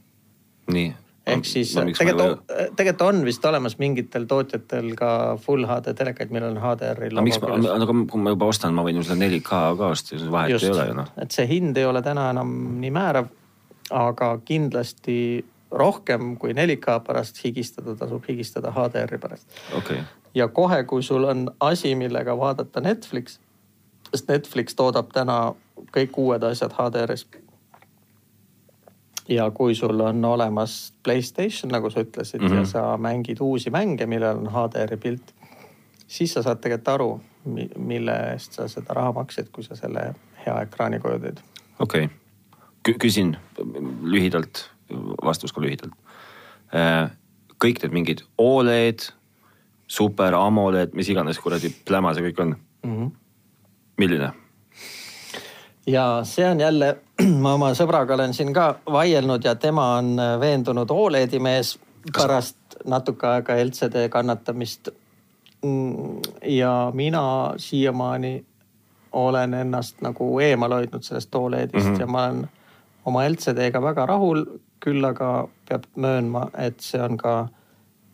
nii ehk siis tegelikult, tegelikult on vist olemas mingitel tootjatel ka full HD telekaid, millel on HDR-i logo. miks ma, aga kui ma juba ostan, ma võin ju selle 4K ka osta, vahet Just, ei ole ju noh. et see hind ei ole täna enam nii määrav, aga kindlasti rohkem kui 4K pärast higistada, tasub higistada HDR-i pärast okay.. ja kohe, kui sul on asi, millega vaadata Netflix, sest Netflix toodab täna kõik uued asjad HDR-is ja kui sul on olemas Playstation, nagu sa ütlesid mm, -hmm. ja mhm. sa mängid uusi mänge, millel on HDR-i pilt, siis sa saad tegelikult aru, mille eest sa seda raha maksid, kui sa selle hea ekraani koju teed. okei okay., küsin lühidalt, vastus ka lühidalt. Äh, kõik need mingid Oled, super AMOLED, mis iganes kuradi pläma see kõik on mm. -hmm. milline? ja see on jälle, ma oma sõbraga olen siin ka vaielnud ja tema on veendunud Oledi mees pärast natuke aega LCD kannatamist. Mm, ja mina siiamaani olen ennast nagu eemal hoidnud sellest Oledist mm -hmm. ja ma olen oma LCD-ga väga rahul. küll aga peab möönma, et see on ka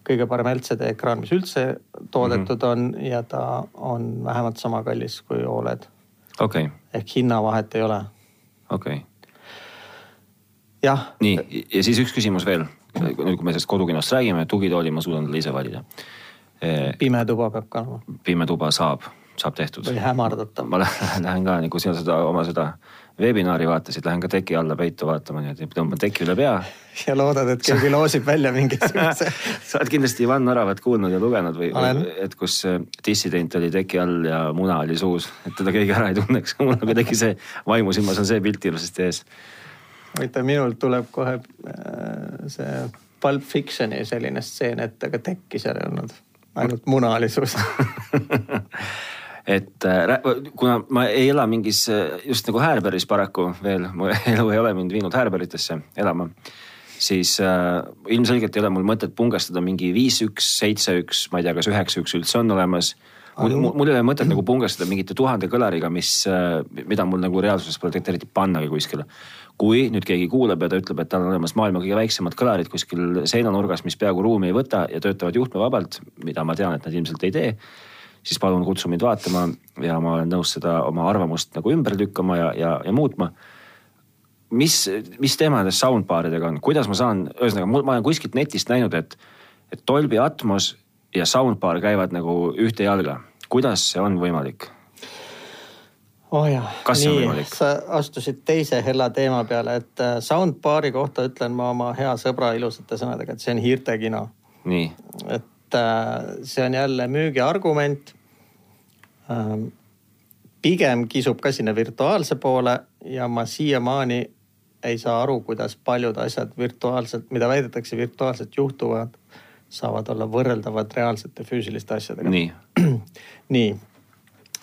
kõige parem LCD ekraan, mis üldse toodetud mm -hmm. on ja ta on vähemalt sama kallis kui Oled okay.. ehk hinnavahet ei ole. Okei okay.. jah. nii, ja siis üks küsimus veel. nüüd, kui me sellest kodukinost räägime, tugitooli ma suudan talle ise valida. pime tuba peab ka olema. pime tuba saab, saab tehtud. või hämardatav. ma lähen ka nagu sina seda oma seda veebinaari vaatasid, lähen ka teki alla peitu vaatama, nii et tõmban teki üle pea. ja loodad, et keegi loosib välja mingisuguse sa oled kindlasti Ivan Oravat kuulnud ja lugenud või, või, et kus äh, dissident oli teki all ja muna oli suus, et teda keegi ära ei tunneks mul nagu tegi see vaimusilmas on see pilt ilusasti ees. huvitav, minul tuleb kohe äh, see Pulp Fictioni selline stseen ette, aga tekki seal ei olnud, ainult muna oli suus et äh, kuna ma ei ela mingis just nagu Häärberis paraku veel, mu elu ei ole mind viinud Häärberitesse elama, siis äh, ilmselgelt ei ole mul mõtet pungestada mingi viis, üks, seitse, üks, ma ei tea, kas üheksa, üks üldse on olemas. mul, mul ei ole mõtet nagu pungastada mingite tuhande kõlariga, mis, mida mul nagu reaalsuses pole tegelikult eriti pannagi kuskile. kui nüüd keegi kuuleb ja ta ütleb, et tal on olemas maailma kõige väiksemad kõlarid kuskil seinanurgas, mis peaaegu ruumi ei võta ja töötavad juhtmevabalt, mida ma tean, et nad ilmselt ei tee siis palun kutsu mind vaatama ja ma olen nõus seda oma arvamust nagu ümber lükkama ja, ja, ja muutma. mis, mis teema nende soundbaaridega on, kuidas ma saan, ühesõnaga ma olen kuskilt netist näinud, et, et Dolby Atmos ja soundbar käivad nagu ühte jalga. kuidas see on võimalik? oh jah, nii, sa astusid teise hella teema peale, et äh, soundbaari kohta ütlen ma oma hea sõbra ilusate sõnadega, et see on hiirtekino. et Äh, see on jälle müügiargument. Ähm, pigem kisub ka sinna virtuaalse poole ja ma siiamaani ei saa aru, kuidas paljud asjad virtuaalselt, mida väidetakse virtuaalselt juhtuvad, saavad olla võrreldavad reaalsete füüsiliste asjadega. nii nii,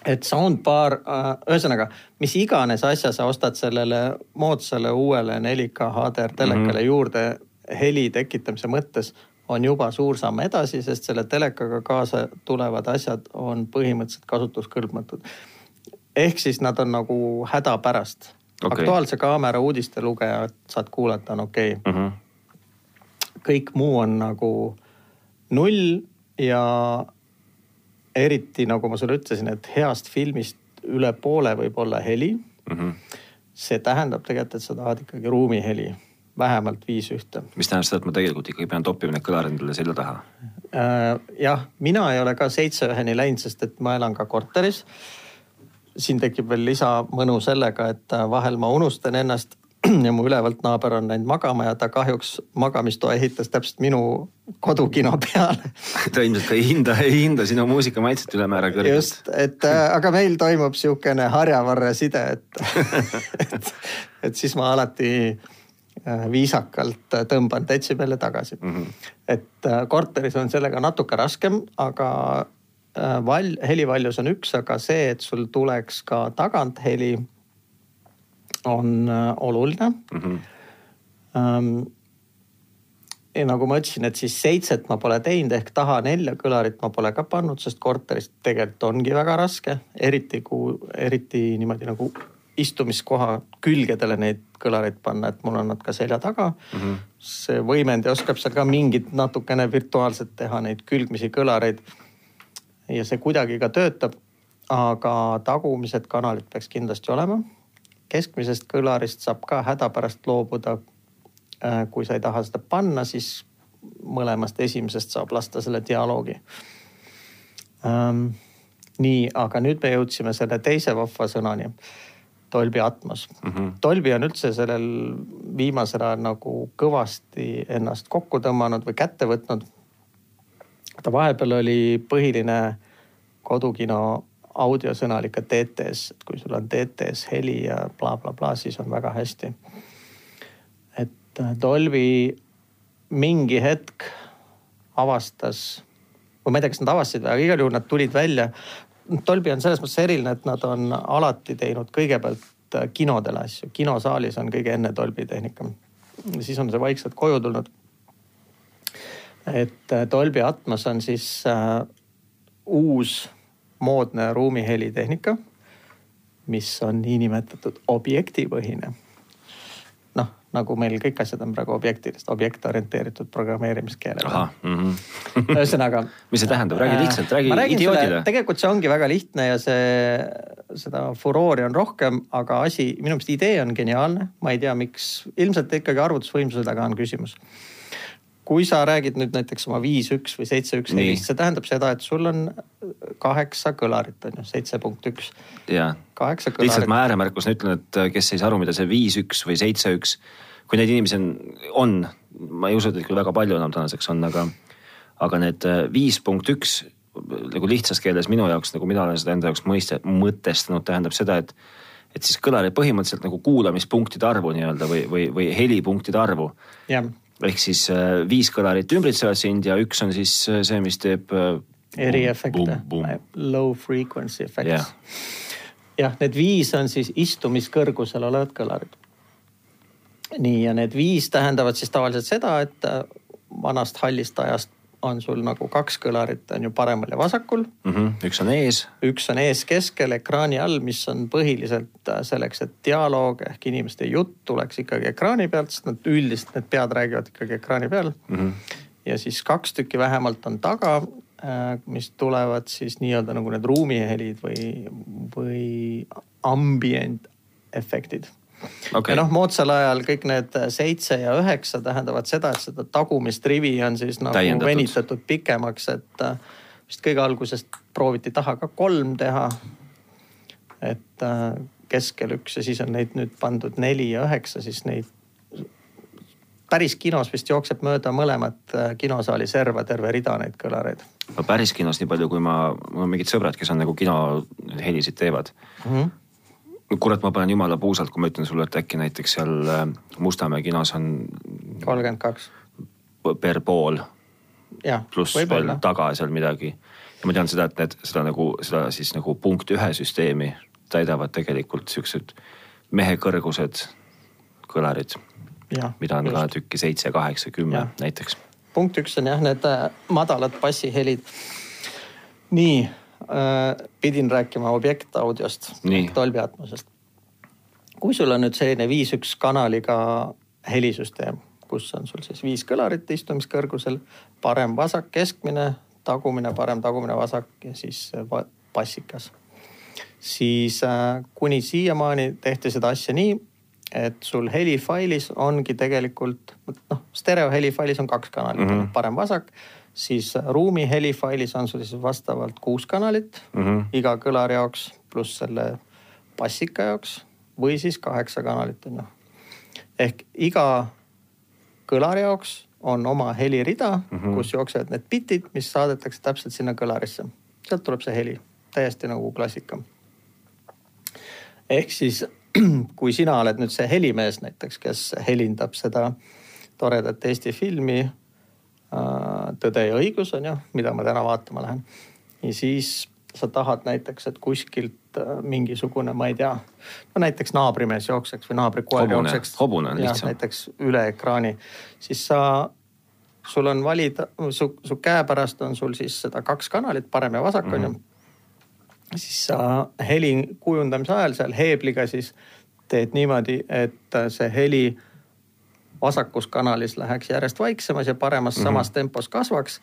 et soundbar, äh, ühesõnaga, mis iganes asja sa ostad sellele moodsale uuele 4K HDR telekale mm -hmm. juurde heli tekitamise mõttes on juba suur samm edasi, sest selle telekaga kaasa tulevad asjad on põhimõtteliselt kasutuskõlbmatud. ehk siis nad on nagu hädapärast okay.. Aktuaalse Kaamera uudistelugejat saad kuulata, on okei okay. mm. -hmm. kõik muu on nagu null ja eriti nagu ma sulle ütlesin, et heast filmist üle poole võib olla heli mm. -hmm. see tähendab tegelikult, et sa tahad ikkagi ruumiheli vähemalt viis ühte. mis tähendab seda, et ma tegelikult ikkagi pean toppima need kõlarid endale selja taha äh,? jah, mina ei ole ka seitse üheni läinud, sest et ma elan ka korteris. siin tekib veel lisamõnu sellega, et äh, vahel ma unustan ennast ja mu ülevalt naaber on läinud magama ja ta kahjuks magamistoa ehitas täpselt minu kodukino peale ta ilmselt ka ei hinda, ei hinda sinu muusikamaitset ülemäära kõrgelt. just, et äh, aga meil toimub sihukene harjavarre side, et et, et siis ma alati viisakalt äh, tõmban detsibelle tagasi mm. -hmm. et äh, korteris on sellega natuke raskem, aga val-, helivaljus on üks, aga see, et sul tuleks ka tagantheli, on oluline mm. -hmm. Um, ja nagu ma ütlesin, et siis seitset ma pole teinud ehk taha nelja kõlarit ma pole ka pannud, sest korteris tegelikult ongi väga raske, eriti kui, eriti niimoodi nagu istumiskoha külgedele neid kõlareid panna, et mul on nad ka selja taga mm. -hmm. see võimendaja oskab seal ka mingit natukene virtuaalselt teha neid külgmisi kõlareid. ja see kuidagi ka töötab. aga tagumised kanalid peaks kindlasti olema. keskmisest kõlarist saab ka hädapärast loobuda. Äh, kui sa ei taha seda panna, siis mõlemast esimesest saab lasta selle dialoogi ähm,. nii, aga nüüd me jõudsime selle teise vahva sõnani Dolby Atmos mm. -hmm. Dolby on üldse sellel viimasel ajal nagu kõvasti ennast kokku tõmmanud või kätte võtnud. ta vahepeal oli põhiline kodukino audiosõnal ikka DTS, et kui sul on DTS heli ja blablabla bla, bla, siis on väga hästi. et äh, Dolby mingi hetk avastas, või ma ei tea, kas nad avastasid aga igal juhul nad tulid välja Dolby on selles mõttes eriline, et nad on alati teinud kõigepealt äh, kinodele asju, kinosaalis on kõige enne Dolby tehnika. siis on see vaikselt koju tulnud. et äh, Dolby Atmos on siis äh, uus moodne ruumihelitehnika, mis on niinimetatud objektipõhine nagu meil kõik asjad on praegu objektilist, objektorienteeritud programmeerimiskeelele. Mm -hmm. ühesõnaga mis see tähendab, räägi lihtsalt, räägi idioodile. tegelikult see ongi väga lihtne ja see, seda furoori on rohkem, aga asi, minu meelest idee on geniaalne. ma ei tea, miks, ilmselt ikkagi arvutusvõimsuse taga on küsimus kui sa räägid nüüd näiteks oma viis üks või seitse üks helist, see tähendab seda, et sul on kaheksa kõlarit on ju, seitse punkt üks. Ja, lihtsalt ma ääremärkusena ütlen, et kes ei saa aru, mida see viis üks või seitse üks, kui neid inimesi on, on, ma ei usu, et neid küll väga palju enam tänaseks on, aga, aga need äh, viis punkt üks nagu lihtsas keeles minu jaoks, nagu mina olen seda enda jaoks mõiste, mõtestanud, tähendab seda, et et siis kõlari põhimõtteliselt nagu kuulamispunktide arvu nii-öelda või, või, või helipunktide arvu. Ehk siis äh, viis kõlarit ümbritsevad sind ja üks on siis äh, see, mis teeb. Äh, eriefekte, low frequency effects. Yeah.. Jah, need viis on siis istumiskõrgusel olevad kõlarid. nii, ja need viis tähendavad siis tavaliselt seda, et vanast hallist ajast on sul nagu kaks kõlarit on ju paremal ja vasakul mm. -hmm. üks on ees. üks on ees keskel ekraani all, mis on põhiliselt äh, selleks, et dialoog ehk inimeste jutt tuleks ikkagi ekraani pealt, sest nad üldiselt need pead räägivad ikkagi ekraani peal mm. -hmm. ja siis kaks tükki vähemalt on taga, äh, mis tulevad siis nii-öelda nagu need ruumihelid või, või ambient efektid okay.. ja noh, moodsal ajal kõik need seitse ja üheksa tähendavad seda, et seda tagumist rivi on siis nagu Täiendatud. venitatud pikemaks, et äh, vist kõige algusest prooviti taha ka kolm teha. et äh, keskel üks ja siis on neid nüüd pandud neli ja üheksa, siis neid päris kinos vist jookseb mööda mõlemat äh, kinosaali serva terve rida neid kõlareid. no päris kinos, nii palju kui ma, mul on mingid sõbrad, kes on nagu kino helisid teevad mm. -hmm kurat, ma panen jumala puusalt, kui ma ütlen sulle, et äkki näiteks seal äh, Mustamäe kinos on. kolmkümmend kaks. per pool. pluss veel taga seal midagi. ja ma tean seda, et need, seda nagu, seda siis nagu punkt ühe süsteemi täidavad tegelikult siuksed mehe kõrgused kõlarid. Mida on just. ka tükki seitse, kaheksa, kümme näiteks. punkt üks on jah, need äh, madalad bassihelid. nii äh, pidin rääkima objektaudiost ehk Dolby Atmosest. kui sul on nüüd selline viis-üks kanaliga helisüsteem, kus on sul siis viis kõlarit istumiskõrgusel, parem, vasak, keskmine, tagumine, parem, tagumine, vasak ja siis bassikas. siis äh, kuni siiamaani tehti seda asja nii, et sul helifailis ongi tegelikult noh, stereo helifailis on kaks kanalit mm, -hmm. parem-vasak siis ruumi helifailis on sul siis vastavalt kuus kanalit mm -hmm. iga kõlari jaoks, pluss selle bassika jaoks või siis kaheksa kanalit on ju. ehk iga kõlari jaoks on oma helirida mm, -hmm. kus jooksevad need bitid, mis saadetakse täpselt sinna kõlarisse. sealt tuleb see heli, täiesti nagu klassika. ehk siis kui sina oled nüüd see helimees näiteks, kes helindab seda toredat Eesti filmi Äh, Tõde ja õigus on ju, mida ma täna vaatama lähen. ja siis sa tahad näiteks, et kuskilt äh, mingisugune, ma ei tea, no näiteks naabrimees jookseks või naabrikoer jookseks. hobune on lihtsam. näiteks üle ekraani, siis sa, sul on valida, su, su käepärast on sul siis seda kaks kanalit, parem ja vasak mm -hmm. on ju. Siis sa heli kujundamise ajal seal heebliga siis teed niimoodi, et see heli vasakus kanalis läheks järjest vaiksemas ja paremas mm -hmm. samas tempos kasvaks.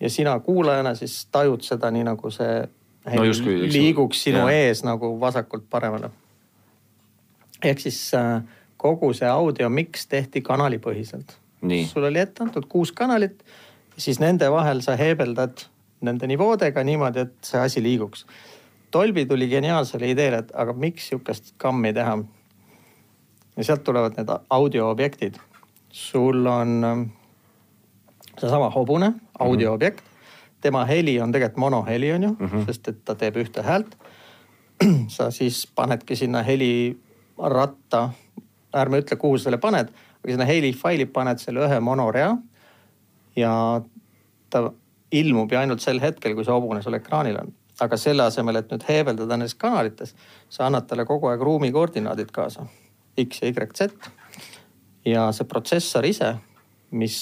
ja sina kuulajana siis tajud seda nii nagu see no justkui, liiguks sinu jah. ees nagu vasakult paremale. ehk siis äh, kogu see audio mix tehti kanalipõhiselt. sul oli ette antud kuus kanalit, siis nende vahel sa heebeldad nende nivoodega niimoodi, et see asi liiguks. Dolby tuli geniaalsele ideele, et aga miks sihukest kammi teha ja sealt tulevad need audioobjektid. sul on ähm, seesama hobune, audioobjekt mm. -hmm. tema heli on tegelikult monoheli on ju mm, -hmm. sest et ta teeb ühte häält. sa siis panedki sinna heliratta, ärme ütle, kuhu sa selle paned, aga sinna helifaili paned selle ühe monorea. ja ta ilmub ju ainult sel hetkel, kui see hobune sul ekraanil on. Aga selle asemel, et nüüd heebeldada nendes kanalites, sa annad talle kogu aeg ruumi koordinaadid kaasa. X ja Y, Z. ja see protsessor ise, mis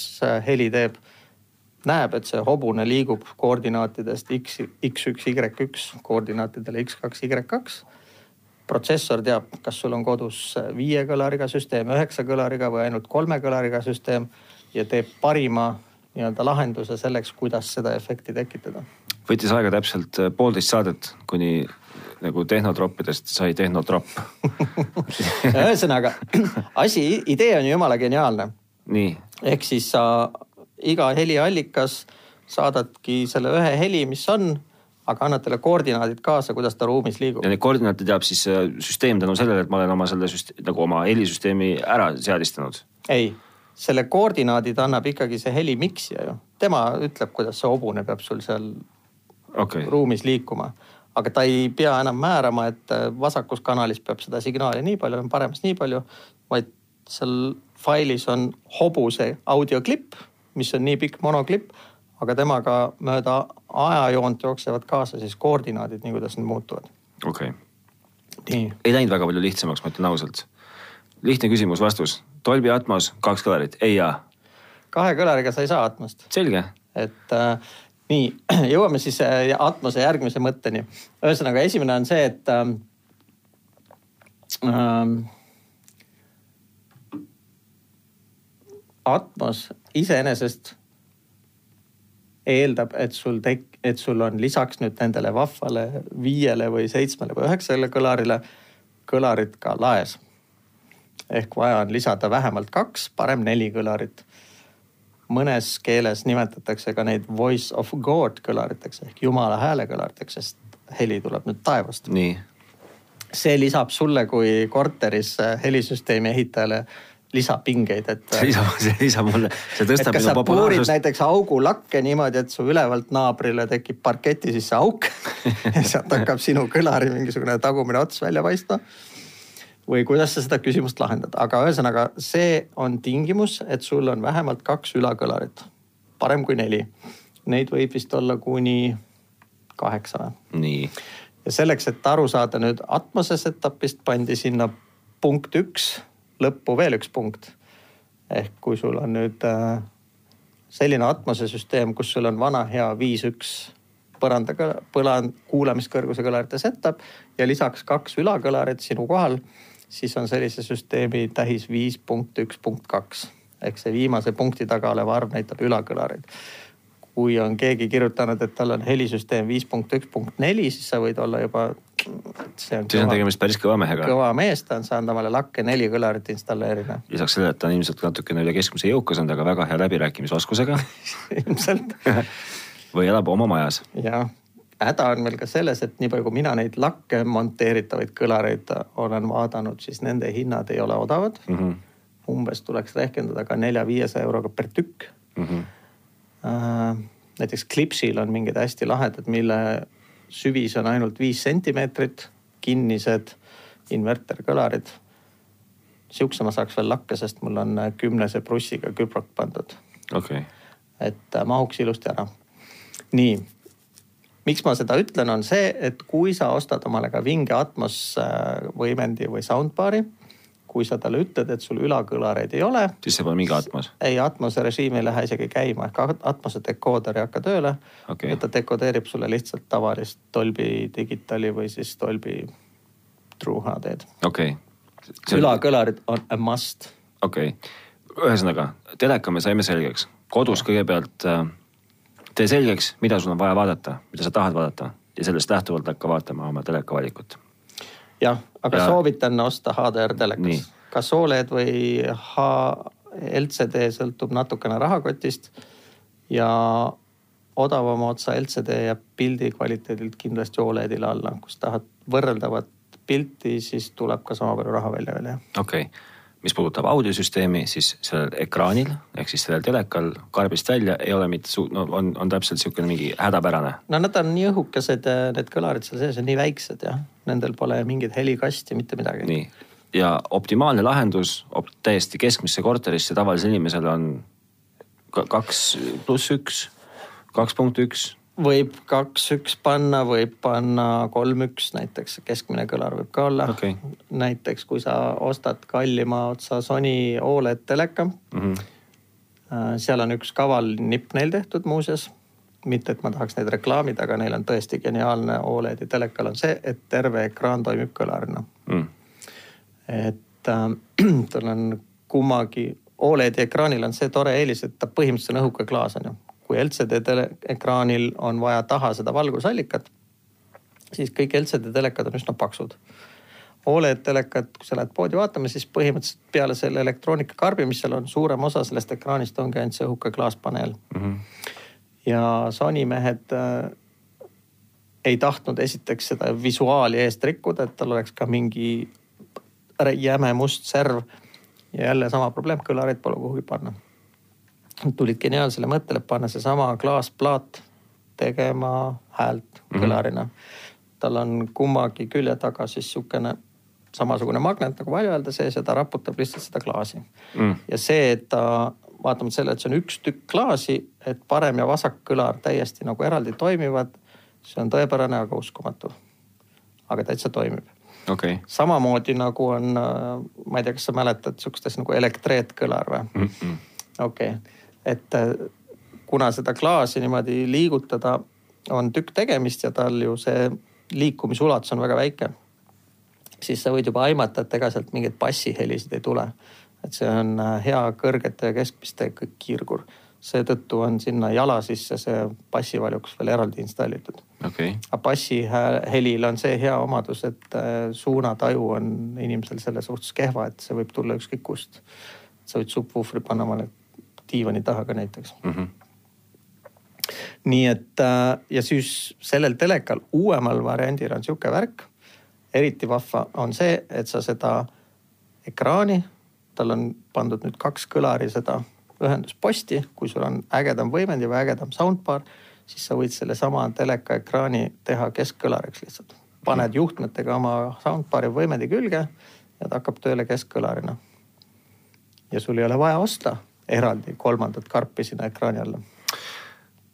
heli teeb, näeb, et see hobune liigub koordinaatidest X, X1, Y1 koordinaatidele X2, Y2 protsessor teab, kas sul on kodus viie kõlariga süsteem, üheksa kõlariga või ainult kolme kõlariga süsteem ja teeb parima nii-öelda lahenduse selleks, kuidas seda efekti tekitada. võttis aega täpselt poolteist saadet, kuni nagu tehnotroppidest sai tehnotropp ühesõnaga asi, idee on ju jumala geniaalne. ehk siis sa iga heliallikas saadadki selle ühe heli, mis on, aga annad talle koordinaadid kaasa, kuidas ta ruumis liigub. ja neid koordinaate teab siis äh, süsteem tänu sellele, et ma olen oma selle süst-, nagu oma helisüsteemi ära seadistanud? ei, selle koordinaadid annab ikkagi see helimiksija ju. tema ütleb, kuidas see hobune peab sul seal okay. ruumis liikuma aga ta ei pea enam määrama, et äh, vasakus kanalis peab seda signaali nii palju, paremas nii palju, vaid seal failis on hobuse audioklipp, mis on nii pikk monoklipp, aga temaga mööda ajajoont jooksevad kaasa siis koordinaadid, nii kuidas need muutuvad. okei okay.. ei läinud väga palju lihtsamaks, ma ütlen ausalt. lihtne küsimus, vastus. Dolby Atmos, kaks kõlarit, ei jaa? kahe kõlariga sa ei saa Atmost. selge et äh, nii, jõuame siis äh, Atmose järgmise mõtteni. ühesõnaga, esimene on see, et äh, äh, Atmos iseenesest eeldab, et sul tek-, et sul on lisaks nüüd nendele vahvale viiele või seitsmele või üheksale kõlarile, kõlarid ka laes. Ehk vaja on lisada vähemalt kaks, parem neli kõlarit. mõnes keeles nimetatakse ka neid voice of God kõlariteks ehk jumala hääle kõlariteks, sest heli tuleb nüüd taevast. nii. see lisab sulle kui korteris helisüsteemi ehitajale lisapingeid, et. see lisab, see lisab mulle, see tõstab minu populaarsust. näiteks augulakke niimoodi, et su ülevalt naabrile tekib parketi sisse auk ja sealt hakkab sinu kõlari mingisugune tagumine ots välja paistma. Või kuidas sa seda küsimust lahendad, aga ühesõnaga see on tingimus, et sul on vähemalt kaks ülakõlarit, parem kui neli. Neid võib vist olla kuni kaheksa nii. ja selleks, et aru saada nüüd atmose setup'ist pandi sinna punkt üks lõppu veel üks punkt. ehk kui sul on nüüd äh, selline atmosesüsteem, kus sul on vana hea viis üks põranda, põland, kuulamiskõrguse kõlarite setup ja lisaks kaks ülakõlarit sinu kohal, siis on sellise süsteemi tähis viis punkt üks punkt kaks ehk see viimase punkti taga olev arv näitab ülakõlareid kui on keegi kirjutanud, et tal on helisüsteem viis punkt üks punkt neli, siis sa võid olla juba. siis on, tegemist päris kõva mehega. kõva mees, ta on saanud omale lakke neli kõlarit installeerida. lisaks sellele, et ta on ilmselt natukene üle keskmise jõukas, on ta ka väga hea läbirääkimisoskusega ilmselt või elab oma majas. jah, häda on veel ka selles, et nii palju, kui mina neid lakke monteeritavaid kõlareid olen vaadanud, siis nende hinnad ei ole odavad mm. -hmm. umbes tuleks rehkendada ka nelja-viiesaja euroga per tükk mm. -hmm Äh, näiteks Clipsil on mingid hästi lahedad, mille süvis on ainult viis sentimeetrit, kinnised inverterkõlarid. sihukese ma saaks veel lakke, sest mul on kümnese prussiga küprok pandud. okay.. et mahuks ilusti ära. nii, miks ma seda ütlen, on see, et kui sa ostad omale ka vinge Atmos äh, võimendi või soundbar'i kui sa talle ütled, et sul ülakõlareid ei ole. siis see pole mingi Atmos? ei, Atmose režiim ei lähe isegi käima ehk Atmose dekooder ei hakka tööle okay.. ta dekodeerib sulle lihtsalt tavalist Dolby Digitali või siis Dolby True HD-d. okei okay.. ülakõlarid on a must. okei okay., ühesõnaga teleka me saime selgeks, kodus kõigepealt äh, tee selgeks, mida sul on vaja vaadata, mida sa tahad vaadata. Ja sellest lähtuvalt hakka vaatama oma teleka valikut jah, aga ja... soovitan osta HDR telekas. kas Oled või H LCD sõltub natukene rahakotist ja odavama otsa LCD jääb pildi kvaliteedilt kindlasti Oledile alla, kus tahad võrreldavat pilti, siis tuleb ka sama palju raha välja veel jah. okei. okay mis puudutab audiosüsteemi, siis sellel ekraanil ehk siis sellel telekal karbist välja ei ole mitte su-, no on, on täpselt niisugune mingi hädapärane. no nad on nii õhukesed, need kõlarid seal sees on nii väiksed jah, nendel pole mingit helikasti, mitte midagi. nii, ja optimaalne lahendus op, täiesti keskmisse korterisse tavalisel inimesel on kaks pluss üks, kaks punkt üks võib kaks-üks panna, võib panna kolm-üks näiteks, keskmine kõlar võib ka olla okay.. näiteks kui sa ostad kallima otsa Sony Oled teleka mm. -hmm. seal on üks kaval nipp neil tehtud muuseas. mitte, et ma tahaks neid reklaamida, aga neil on tõesti geniaalne Oledi telekal on see, et terve ekraan toimib kõlarina mm.. et äh, tal on kummagi Oledi ekraanil on see tore eelis, et ta põhimõtteliselt on õhuke klaas on ju kui LCD ekraanil on vaja taha seda valgusallikat, siis kõik LCD telekad on üsna paksud. Oled telekad, kui sa lähed poodi vaatama, siis põhimõtteliselt peale selle elektroonikakarbi, mis seal on, suurem osa sellest ekraanist ongi ainult see õhuke klaaspaneel mm. -hmm. ja Sony mehed äh, ei tahtnud esiteks seda visuaali eest rikkuda, et tal oleks ka mingi jäme must serv. ja jälle sama probleem, kõlareid pole kuhugi panna tulid geniaalsele mõttele panna seesama klaasplaat tegema häält mm -hmm. kõlarina. tal on kummagi külje taga siis sihukene samasugune magnet nagu valjuhäälde sees ja ta raputab lihtsalt seda klaasi mm.. ja see, et ta vaatamata sellele, et see on üks tükk klaasi, et parem ja vasak kõlar täiesti nagu eraldi toimivad. see on tõepärane, aga uskumatu. aga täitsa toimib okay.. samamoodi nagu on, ma ei tea, kas sa mäletad sihukest asja nagu elektreetkõlar või mm -mm.? okei okay et äh, kuna seda klaasi niimoodi liigutada on tükk tegemist ja tal ju see liikumisulatus on väga väike, siis sa võid juba aimata, et ega sealt mingeid bassihelisid ei tule. et see on äh, hea kõrgete ja keskmiste kiirgur seetõttu on sinna jala sisse see bassivaljuks veel eraldi installitud okay.. aga bassihelil on see hea omadus, et äh, suunataju on inimesel selles suhtes kehva, et see võib tulla ükskõik kust. sa võid subwooferi panna omale diivani taha ka näiteks mm. -hmm nii et äh, ja siis sellel telekal uuemal variandil on sihuke värk. eriti vahva on see, et sa seda ekraani, tal on pandud nüüd kaks kõlari seda ühendusposti, kui sul on ägedam võimendi või ägedam soundbar, siis sa võid sellesama teleka ekraani teha keskkõlariks lihtsalt. paned juhtmetega oma soundbar'i võimendi külge ja ta hakkab tööle keskkõlarina. ja sul ei ole vaja osta eraldi kolmandat karpi sinna ekraani alla.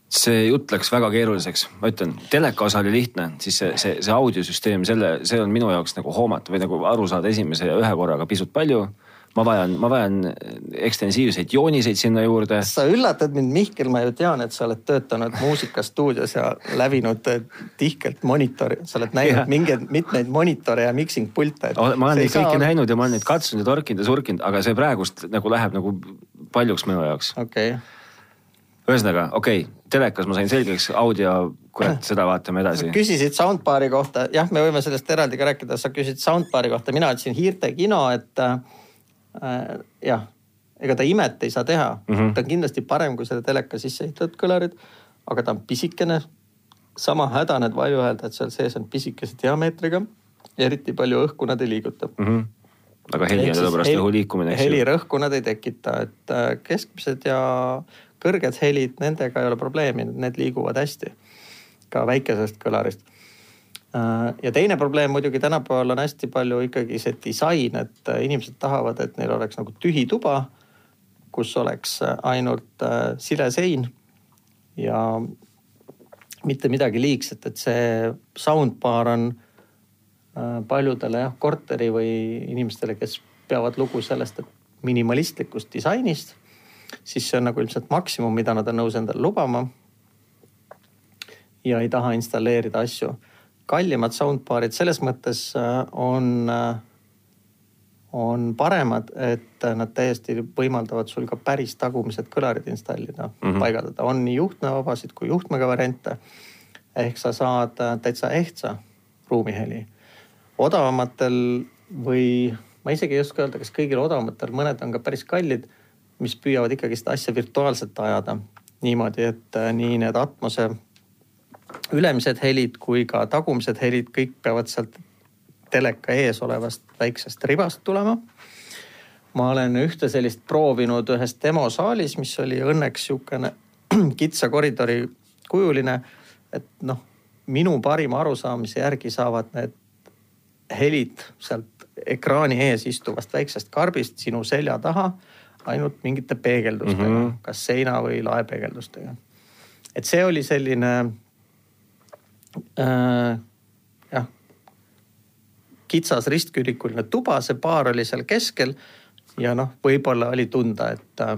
See jutt läks väga keeruliseks, ma ütlen, teleka osa oli lihtne, siis see, see, see audiosüsteem, selle, see on minu jaoks nagu hoomata või nagu aru saada esimese ja ühe korraga pisut palju ma vajan, ma vajan ekstensiivseid jooniseid sinna juurde. sa üllatad mind, Mihkel, ma ju tean, et sa oled töötanud muusikastuudios ja lävinud tihkelt monitori, sa oled näinud mingeid, mitmeid monitore ja mixing pilte. ma olen neid kõiki saa... näinud ja ma olen neid katsunud ja torkinud ja surkinud, aga see praegust nagu läheb nagu paljuks minu jaoks. okei okay ühesõnaga, okei okay,, telekas ma sain selgeks, audio, kurat, seda vaatame edasi. küsisid soundbar'i kohta, jah, me võime sellest eraldi ka rääkida, sa küsisid soundbar'i kohta, mina ütlesin Hiirte kino, et äh, äh, jah, ega ta imet ei saa teha mm. -hmm. ta on kindlasti parem kui selle teleka sisse ehitatud kõlarid, aga ta on pisikene. sama häda need valjuhääldajad seal sees on pisikese diameetriga. eriti palju õhku nad ei liiguta mm. -hmm aga heli on sellepärast õhu liikumine, eks ju. helirõhku nad ei tekita, et äh, keskmised ja kõrged helid, nendega ei ole probleemi, need liiguvad hästi. ka väikesest kõlarist Äh, ja teine probleem muidugi tänapäeval on hästi palju ikkagi see disain, et äh, inimesed tahavad, et neil oleks nagu tühi tuba, kus oleks äh, ainult sile sein ja mitte midagi liigset, et see soundbar on paljudele jah, korteri või inimestele, kes peavad lugu sellest, et minimalistlikust disainist, siis see on nagu ilmselt maksimum, mida nad on nõus endale lubama. ja ei taha installeerida asju kallimad soundbar'id selles mõttes äh, on, äh, on paremad, et nad täiesti võimaldavad sul ka päris tagumised kõlarid installida mm, -hmm. paigaldada. on nii juhtmevabasid kui juhtmega variante. ehk sa saad äh, täitsa ehtsa ruumiheli. odavamatel või ma isegi ei oska öelda, kas kõigil odavamatel, mõned on ka päris kallid, mis püüavad ikkagi seda asja virtuaalselt ajada niimoodi, et nii need Atmose ülemised helid kui ka tagumised helid, kõik peavad sealt teleka ees olevast väiksest ribast tulema. ma olen ühte sellist proovinud ühes demosaalis, mis oli õnneks sihukene kitsa koridori kujuline. et noh, minu parima arusaamise järgi saavad need helid sealt ekraani ees istuvast väiksest karbist sinu selja taha ainult mingite peegeldustega mm, -hmm. kas seina või laepeegeldustega. et see oli selline jah, kitsas ristkülikuline tuba, see baar oli seal keskel ja noh, võib-olla oli tunda, et, äh,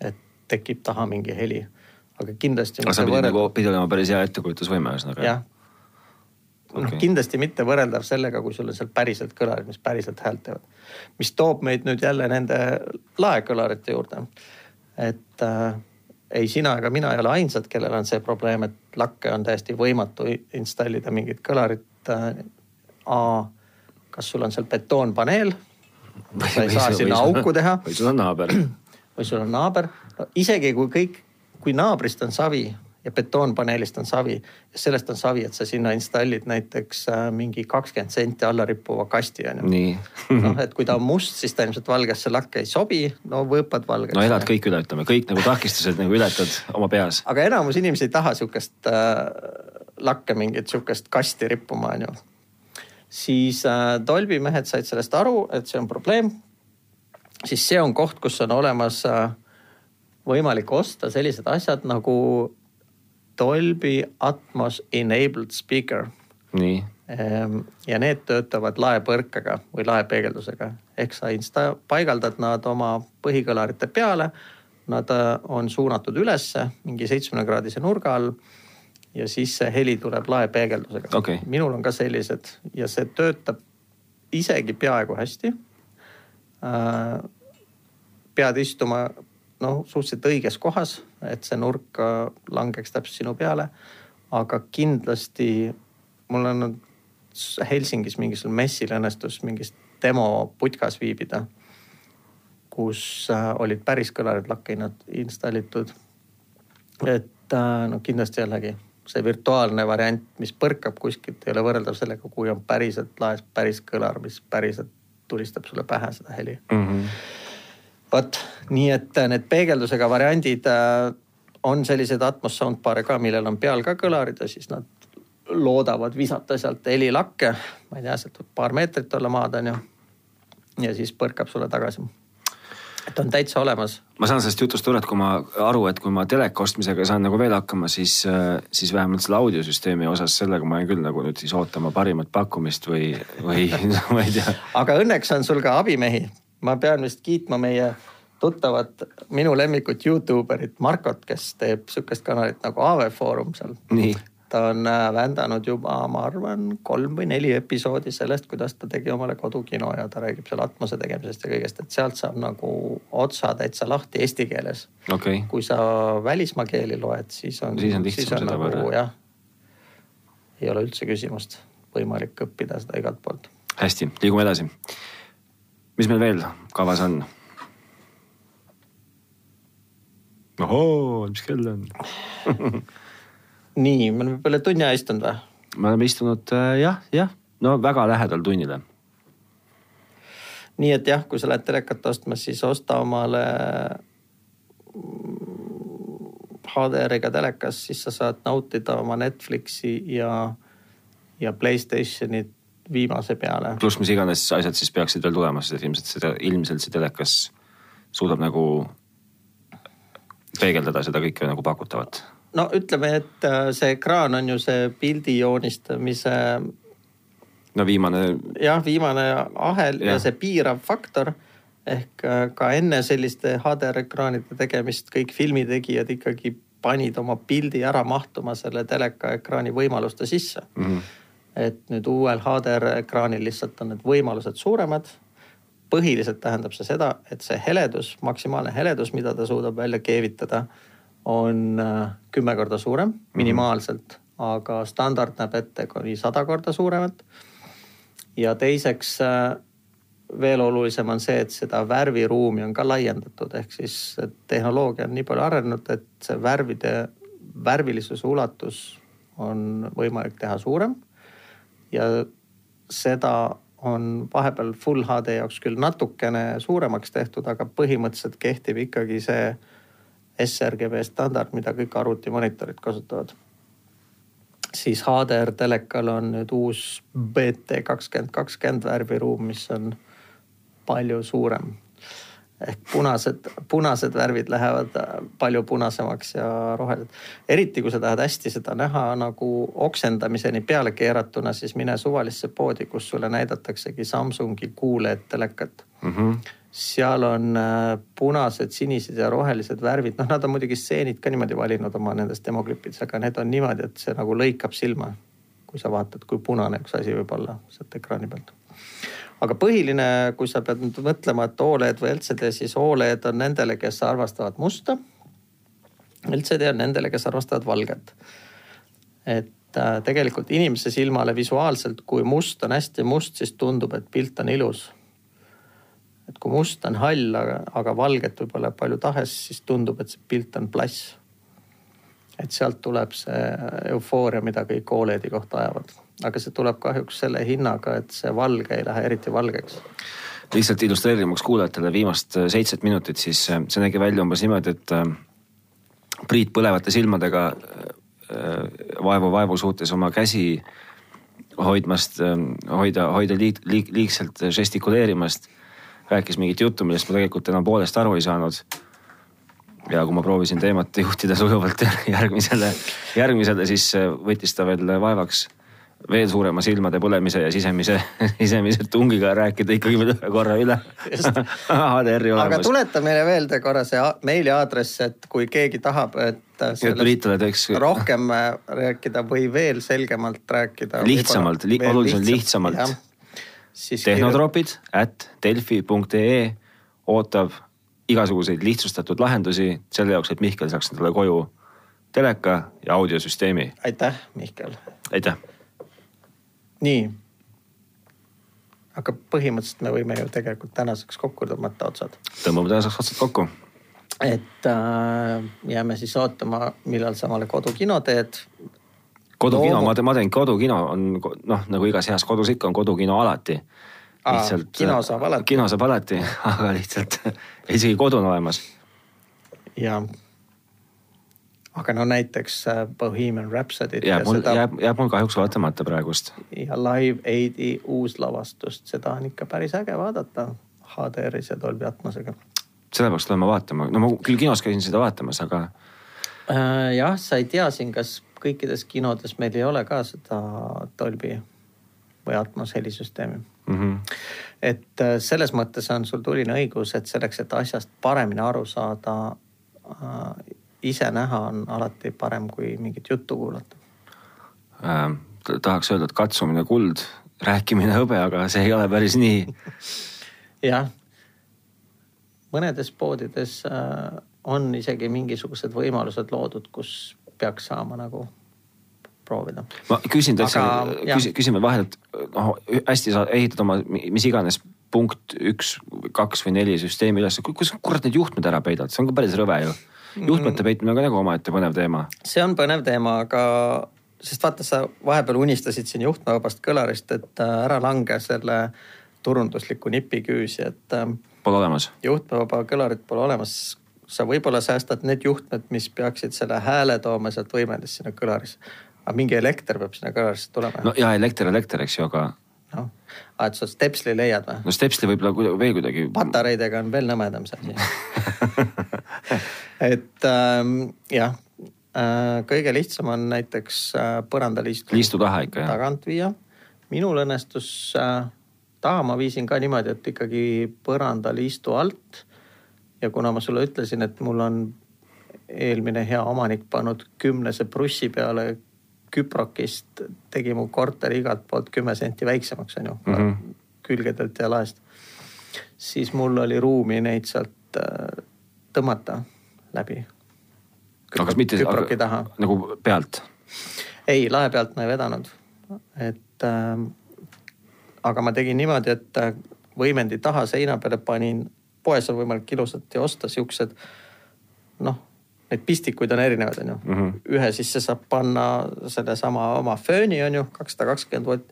et tekib taha mingi heli, aga kindlasti. aga sa pidid võrreld... nagu, pidi olema päris hea ettekujutusvõime ühesõnaga. jah okay., noh kindlasti mitte võrreldav sellega, kui sul on seal päriselt kõlarid, mis päriselt häält teevad. mis toob meid nüüd jälle nende laekõlarite juurde. et äh, ei sina ega mina ei ole ainsad, kellel on see probleem, et lakke on täiesti võimatu installida mingit kõlarit. Äh, A, kas sul on seal betoonpaneel? sa ei saa sinna auku teha. või sul on naaber. või sul on naaber no,. isegi kui kõik, kui naabrist on savi ja betoonpaneelist on savi ja sellest on savi, et sa sinna installid näiteks äh, mingi kakskümmend senti alla rippuva kasti on ju. noh, et kui ta on must, siis ta ilmselt valgesse lakke ei sobi, no võõpad valgeks. no elad kõik üle, ütleme kõik nagu takistused nagu ületad oma peas. aga enamus inimesi ei taha sihukest äh, lakke mingit sihukest kasti rippuma on ju. siis äh, tolbimehed said sellest aru, et see on probleem. siis see on koht, kus on olemas äh, võimalik osta sellised asjad nagu Dolby Atmos Enabled Speaker. nii. Ehm, ja need töötavad laepõrkega või laepeegeldusega ehk sa insta-, paigaldad nad oma põhikõlarite peale, Nad äh, on suunatud ülesse mingi seitsmekümne kraadise nurga all ja siis see heli tuleb laepeegeldusega okay.. minul on ka sellised ja see töötab isegi peaaegu hästi äh,. pead istuma noh, suhteliselt õiges kohas, et see nurk langeks täpselt sinu peale. aga kindlasti mul on Helsingis mingisugusel messil õnnestus mingis demo putkas viibida, kus äh, olid päris kõlarid lakke installitud. et äh, no kindlasti jällegi see virtuaalne variant, mis põrkab kuskilt, ei ole võrreldav sellega, kui on päriselt laes päris kõlar, mis päriselt tulistab sulle pähe seda heli mm. -hmm. Vot nii, et need peegeldusega variandid äh, on selliseid Atmos soundbar'e ka, millel on peal ka kõlarid ja siis nad loodavad visata sealt helilakke. ma ei tea, sealt võib paar meetrit olla maad on ju. ja siis põrkab sulle tagasi et on täitsa olemas. ma saan sellest jutust aru, et kui ma aru, et kui ma teleka ostmisega saan nagu veel hakkama, siis, siis vähemalt selle audiosüsteemi osas sellega ma jään küll nagu nüüd siis ootama parimat pakkumist või, või ma ei tea. aga õnneks on sul ka abimehi. Ma pean vist kiitma meie tuttavat, minu lemmikut Youtube erit Markot, kes teeb sihukest kanalit nagu AV Foorum seal. ta on äh, vändanud juba, ma arvan, kolm või neli episoodi sellest, kuidas ta tegi omale kodukino ja ta räägib seal Atmose tegemisest ja kõigest, et sealt saab nagu otsa täitsa lahti eesti keeles okay.. kui sa välismaa keeli loed, siis on, siis on, siis on nagu võrra. jah, ei ole üldse küsimust, võimalik õppida seda igalt poolt. hästi, liigume edasi. Mis meil veel kavas on? ohoo, mis kell on nii, me oleme peale tunni aja istunud või? me oleme istunud äh, jah, jah, no väga lähedal tunnile. nii et jah, kui sa lähed telekat ostma, siis osta omale HDR-iga telekas, siis sa saad nautida oma Netflixi ja, ja Playstationit viimase peale. pluss mis iganes asjad siis peaksid veel tulema, sest ilmselt seda, ilmselt see telekas suudab nagu peegeldada seda kõike nagu pakutavat no ütleme, et äh, see ekraan on ju see pildi joonistamise. no viimane. jah, viimane ahel ja. ja see piirav faktor ehk äh, ka enne selliste HDR ekraanide tegemist kõik filmitegijad ikkagi panid oma pildi ära mahtuma selle teleka ekraani võimaluste sisse mm. -hmm. Et nüüd uuel HDR ekraanil lihtsalt on need võimalused suuremad. põhiliselt tähendab see seda, et see heledus, maksimaalne heledus, mida ta suudab välja keevitada on äh, kümme korda suurem mhm. minimaalselt aga standard näeb ette kuni sada korda suuremat. ja teiseks äh, veel olulisem on see, et seda värviruumi on ka laiendatud, ehk siis tehnoloogia on nii palju arenenud, et see värvide, värvilisuse ulatus on võimalik teha suurem. Ja seda on vahepeal full HD jaoks küll natukene suuremaks tehtud, aga põhimõtteliselt kehtib ikkagi see sRGB standard, mida kõik arvutimonitorid kasutavad. siis HDR telekal on nüüd uus BT kakskümmend kakskümmend värviruum, mis on palju suurem. Ehk punased, punased värvid lähevad palju punasemaks ja rohelised. eriti kui sa tahad hästi seda näha nagu oksendamiseni peale keeratuna, siis mine suvalisse poodi, kus sulle näidataksegi Samsungi QLED telekat mm. -hmm seal on äh, punased, sinised ja rohelised värvid, noh, nad on muidugi stseenid ka niimoodi valinud oma nendes demoklippides, aga need on niimoodi, et see nagu lõikab silma. kui sa vaatad, kui punane üks asi võib olla sealt ekraani pealt. Aga põhiline, kui sa pead nüüd mõtlema, et Oled või LCD, siis Oled on nendele, kes armastavad musta. LCD on nendele, kes armastavad valget. et äh, tegelikult inimese silmale visuaalselt, kui must on hästi must, siis tundub, et pilt on ilus et kui must on hall, aga, aga valget võib-olla palju tahes, siis tundub, et see pilt on plass. et sealt tuleb see eufooria, mida kõik Oledi kohta ajavad, aga see tuleb kahjuks selle hinnaga, et see valge ei lähe eriti valgeks. Lihtsalt illustreerimaks kuulajatele viimast äh, seitset minutit, siis äh, see nägi välja umbes niimoodi, et äh, Priit põlevate silmadega vaevu-vaevu suutis oma käsi hoidmast, hoida, hoida liig, liig, liigselt žestikuleerimast. Rääkis mingit juttu, millest ma tegelikult enam poolest aru ei saanud. ja kui ma proovisin teemat juhtida sujuvalt järgmisele, järgmisele, siis võttis ta veel vaevaks veel suurema silmade põlemise ja sisemise, sisemise tungiga rääkida ikkagi veel ühe korra üle HDR-i aga olemas. tuleta meile meelde korra see meiliaadress, et kui keegi tahab, et teeks rohkem äh, rääkida või veel selgemalt rääkida. Lihtsamalt, li- oluliselt lihtsamalt. siis tehnotropid at delfi.ee ootab igasuguseid lihtsustatud lahendusi selle jaoks, et Mihkel saaks endale koju teleka ja audiosüsteemi. aitäh, Mihkel. aitäh. nii. aga põhimõtteliselt me võime ju tegelikult tänaseks kokku tõmmata otsad. tõmbame tänaseks otsad kokku. et äh, jääme siis ootama, millal sa omale kodukino teed. kodukino Loomu- ma teen, ma teen kodukino on noh, nagu igas heas kodus ikka on kodukino alati. Aa, kino saab alati. kino saab alati, aga lihtsalt isegi kodu on olemas. ja. Aga no näiteks äh, Bohemian Rhapsody't jääb ja mul, seda jääb, jääb mul kahjuks vaatamata praegust. ja Live Aidi uuslavastust, seda on ikka päris äge vaadata HDR-is ja Dolby Atmosega. seda peaks tulema vaatama, no ma küll kinos käisin seda vaatamas, aga Äh, jah, sa ei tea siin, kas kõikides kinodes meil ei ole ka seda Dolby või Atmos helisüsteemi. mm -hmm. et äh, selles mõttes on sul tuline õigus, et selleks, et asjast paremini aru saada ise näha on alati parem kui mingit juttu kuulata. äh, tahaks öelda, et katsumine kuld, rääkimine hõbe, aga see ei ole päris nii. jah, mõnedes poodides äh, on isegi mingisugused võimalused loodud, kus peaks saama nagu proovida. ma küsin täitsa küsin, vahele, et noh, hästi sa ehitad oma mis iganes punkt üks, kaks või neli süsteemi üles, kus kurat need juhtmed ära peidad, see on ka päris rõve ju. Juhtmete peitmine on ka nagu omaette põnev teema. see on põnev teema, aga sest vaata, sa vahepeal unistasid siin juhtmevabast kõlarist, et äh, ära lange selle turundusliku nipi küüsi, et äh, Pole olemas. juhtmevaba kõlarit pole olemas. sa võib-olla säästad need juhtmed, mis peaksid selle hääle tooma sealt võimendist sinna kõlarisse. aga mingi elekter peab sinna kõlarisse tulema no ja elekter, elekter, eks ju, aga noh, et sa stepsli leiad või? no Stepsli võib-olla veel kuidagi. patareidega on veel nõmedam see asi. et ähm, jah äh,, kõige lihtsam on näiteks äh, põrandaliistu liistu taha ikka jah. tagant viia. minul õnnestus äh,, taha ma viisin ka niimoodi, et ikkagi põrandaliistu alt. ja kuna ma sulle ütlesin, et mul on eelmine hea omanik pannud kümnese prussi peale küprokist, tegi mu korteri igalt poolt kümme senti väiksemaks, onju mm. -hmm. külgedelt ja laest. siis mul oli ruumi neid sealt äh, tõmmata läbi. aga kas mitte küproki taha aga, nagu pealt? ei, lae pealt ma ei vedanud. et äh, aga ma tegin niimoodi, et äh, võimendi taha seina peale panin, poes on võimalik ilusasti osta siuksed noh, neid pistikuid on erinevaid, onju mm. Mhm. -hmm. ühe sisse saab panna sellesama oma fööni, onju, kakssada kakskümmend volt.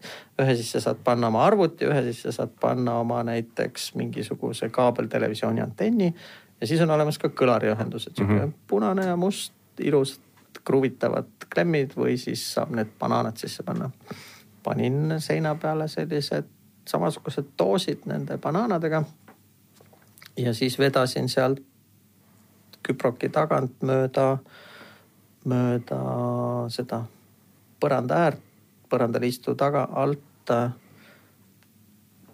ühe sisse saad panna oma arvuti, ühe sisse saad panna oma näiteks mingisuguse kaabeltelevisiooni antenni ja siis on olemas ka kõlariühendused, sihuke mm -hmm. punane ja must, ilusad kruvitavad klemmid või siis saab need banaanad sisse panna. panin seina peale sellised samasugused doosid nende banaanadega. ja siis vedasin sealt küproki tagant mööda, mööda seda põranda äärt, põrandaliistu taga alt äh,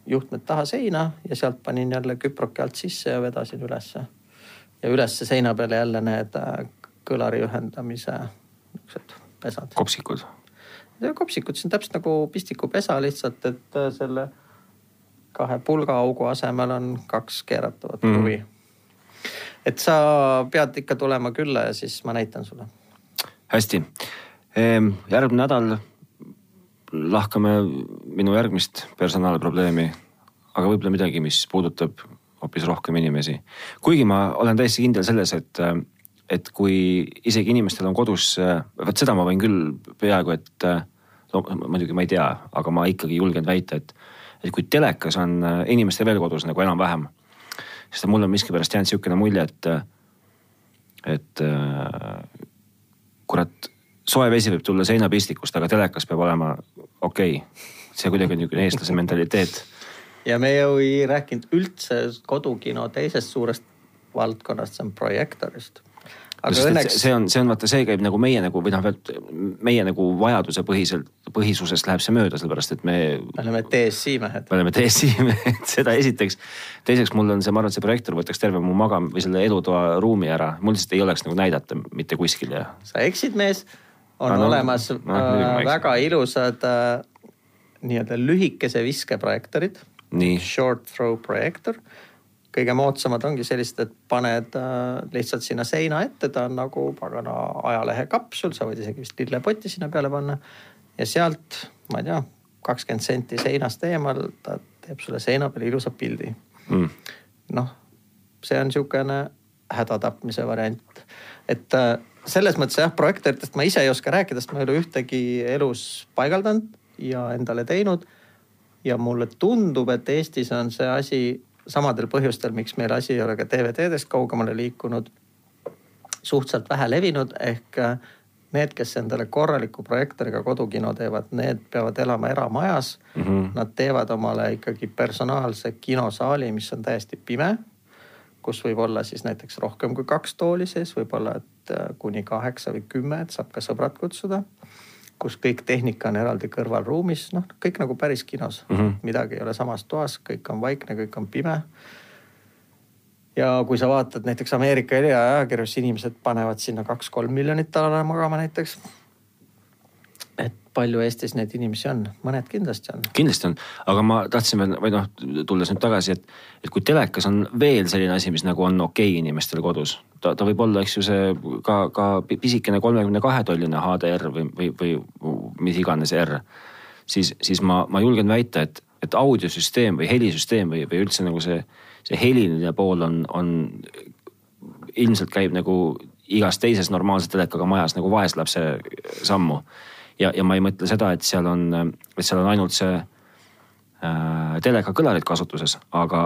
juhtmed taha seina ja sealt panin jälle küproki alt sisse ja vedasin ülesse. Ja ülesse seina peale jälle need äh, kõlari ühendamise niisugused pesad. kopsikud. kopsikud, see on täpselt nagu pistikupesa lihtsalt, et äh, selle kahe pulgaaugu asemel on kaks keeratavat Mhm. kruvi mm.. et sa pead ikka tulema külla ja siis ma näitan sulle. hästi, järgmine nädal lahkame minu järgmist personaalprobleemi, aga võib-olla midagi, mis puudutab hoopis rohkem inimesi. kuigi ma olen täiesti kindel selles, et, et kui isegi inimestel on kodus, vot seda ma võin küll peaaegu et no muidugi ma ei tea, aga ma ikkagi julgen väita, et, et kui telekas on inimestel veel kodus nagu enam-vähem, sest mul on miskipärast jäänud niisugune mulje, et, et kurat, soe vesi võib tulla seinapistikust, aga telekas peab olema okei okay.. see kuidagi on niisugune eestlase mentaliteet. Ja me ju ei rääkinud üldse kodukino teisest suurest valdkonnast, see on projektorist. aga sest õnneks see on, see on vaata, see käib nagu meie nagu või noh, meie nagu vajaduse põhiselt, põhisusest läheb see mööda, sellepärast et me. me oleme DSI mehed. me oleme DSI mehed, seda esiteks. teiseks mul on see, ma arvan, et see projektor võtaks terve mu magam- või selle elutoa ruumi ära, mul lihtsalt ei oleks nagu näidata mitte kuskil ja. sa eksid, mees. on Ah, no, olemas noh, no, äh, väga ilusad äh, nii-öelda lühikese viske projektorid. Short throw projektor. kõige moodsamad ongi sellised, et paned äh, lihtsalt sinna seina ette, ta on nagu pagana ajalehe kapsul, sa võid isegi vist lillepoti sinna peale panna. ja sealt, ma ei tea, kakskümmend senti seinast eemal, ta teeb sulle seina peale ilusa pildi mm. noh, see on niisugune hädatapmise variant. et äh, selles mõttes jah, projektoritest ma ise ei oska rääkida, sest ma ei ole ühtegi elus paigaldanud ja endale teinud. Ja mulle tundub, et Eestis on see asi samadel põhjustel, miks meil asi ei ole ka DVD-dest kaugemale liikunud, suhteliselt vähe levinud, ehk äh, need, kes endale korraliku projektoriga kodukino teevad, need peavad elama eramajas Mm -hmm. Nad teevad omale ikkagi personaalse kinosaali, mis on täiesti pime, kus võib olla siis näiteks rohkem kui kaks tooli sees, võib-olla et äh, kuni kaheksa või kümme, et saab ka sõbrad kutsuda. Kus kõik tehnika on eraldi kõrvalruumis, noh kõik nagu päris kinos mm. -hmm. midagi ei ole samas toas, kõik on vaikne, kõik on pime. ja kui sa vaatad näiteks Ameerika eriajakirjus, inimesed panevad sinna kaks-kolm miljonit dollari magama näiteks. Palju Eestis neid inimesi on, mõned kindlasti on kindlasti on, aga ma tahtsin veel või noh, tulles nüüd tagasi, et, et kui telekas on veel selline asi, mis nagu on okei okay inimestel kodus. ta, ta võib olla, eks ju, see ka, ka pisikene kolmekümne kahe tolline HDR või, või, või mis iganes R. siis, siis ma, ma julgen väita, et, et audiosüsteem või helisüsteem või, või üldse nagu see, see heliline pool on, on ilmselt käib nagu igas teises normaalse telekaga majas nagu vaeslapse sammu ja, ja ma ei mõtle seda, et seal on, et seal on ainult see äh, telekakõlarid kasutuses, aga,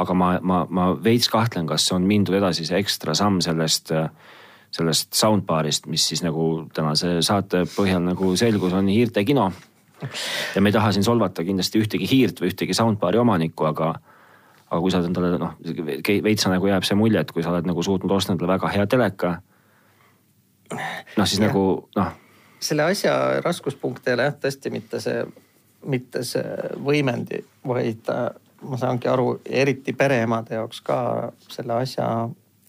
aga ma, ma, ma veits kahtlen, kas on mindud edasi see ekstra samm sellest, sellest soundbar'ist, mis siis nagu tänase saate põhjal nagu selgus, on hiirte kino. ja me ei taha siin solvata kindlasti ühtegi hiirt või ühtegi soundbar'i omanikku, aga, aga kui sa endale noh, veitsa nagu jääb see mulje, et kui sa oled nagu suutnud osta endale väga hea teleka. noh, siis ja. nagu noh selle asja raskuspunkt ei ole jah tõesti mitte see, mitte see võimendi, vaid ma saangi aru, eriti pereemade jaoks ka selle asja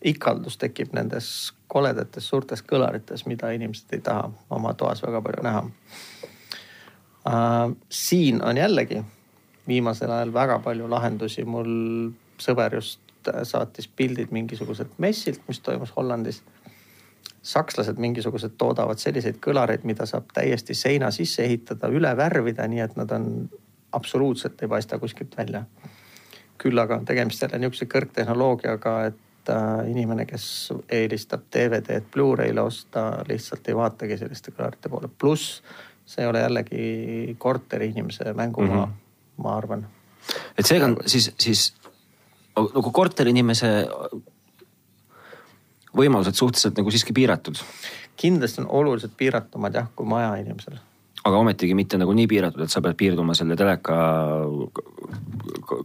ikaldus tekib nendes koledates suurtes kõlarites, mida inimesed ei taha oma toas väga palju näha äh,. siin on jällegi viimasel ajal väga palju lahendusi, mul sõber just saatis pildid mingisuguselt messilt, mis toimus Hollandis sakslased mingisugused toodavad selliseid kõlareid, mida saab täiesti seina sisse ehitada, üle värvida, nii et nad on absoluutselt ei paista kuskilt välja. küll aga on tegemist jälle niisuguse kõrgtehnoloogiaga, et äh, inimene, kes eelistab DVD-d Blu-ray'le osta, lihtsalt ei vaatagi selliste kõlarite poole, pluss see ei ole jällegi korteri inimese mängumaa mm, -hmm. ma arvan. et seega on siis, siis nagu korterinimese võimalused suhteliselt nagu siiski piiratud. kindlasti on oluliselt piiratumad jah, kui majainimesel. aga ometigi mitte nagu nii piiratud, et sa pead piirduma selle teleka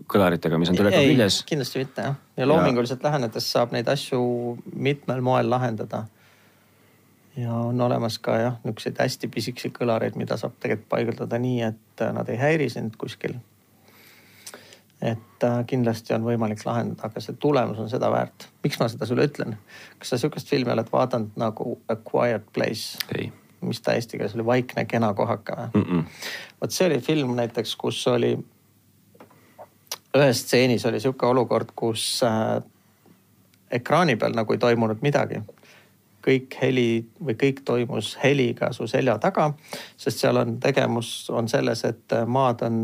kõlaritega, mis on teleka küljes. kindlasti mitte jah, ja loominguliselt ja... lähenedes saab neid asju mitmel moel lahendada. ja on olemas ka jah, niisuguseid hästi pisikesi kõlareid, mida saab tegelikult paigaldada nii, et nad ei häiri sind kuskil et äh, kindlasti on võimalik lahendada, aga see tulemus on seda väärt. miks ma seda sulle ütlen? kas sa sihukest filmi oled vaadanud nagu A Quiet Place? mis ta eesti keeles oli, Vaikne kena kohaka või mm? -mm. vot see oli film näiteks, kus oli, ühes stseenis oli sihuke olukord, kus äh, ekraani peal nagu ei toimunud midagi kõik heli või kõik toimus heliga su selja taga, sest seal on tegemus on selles, et maad on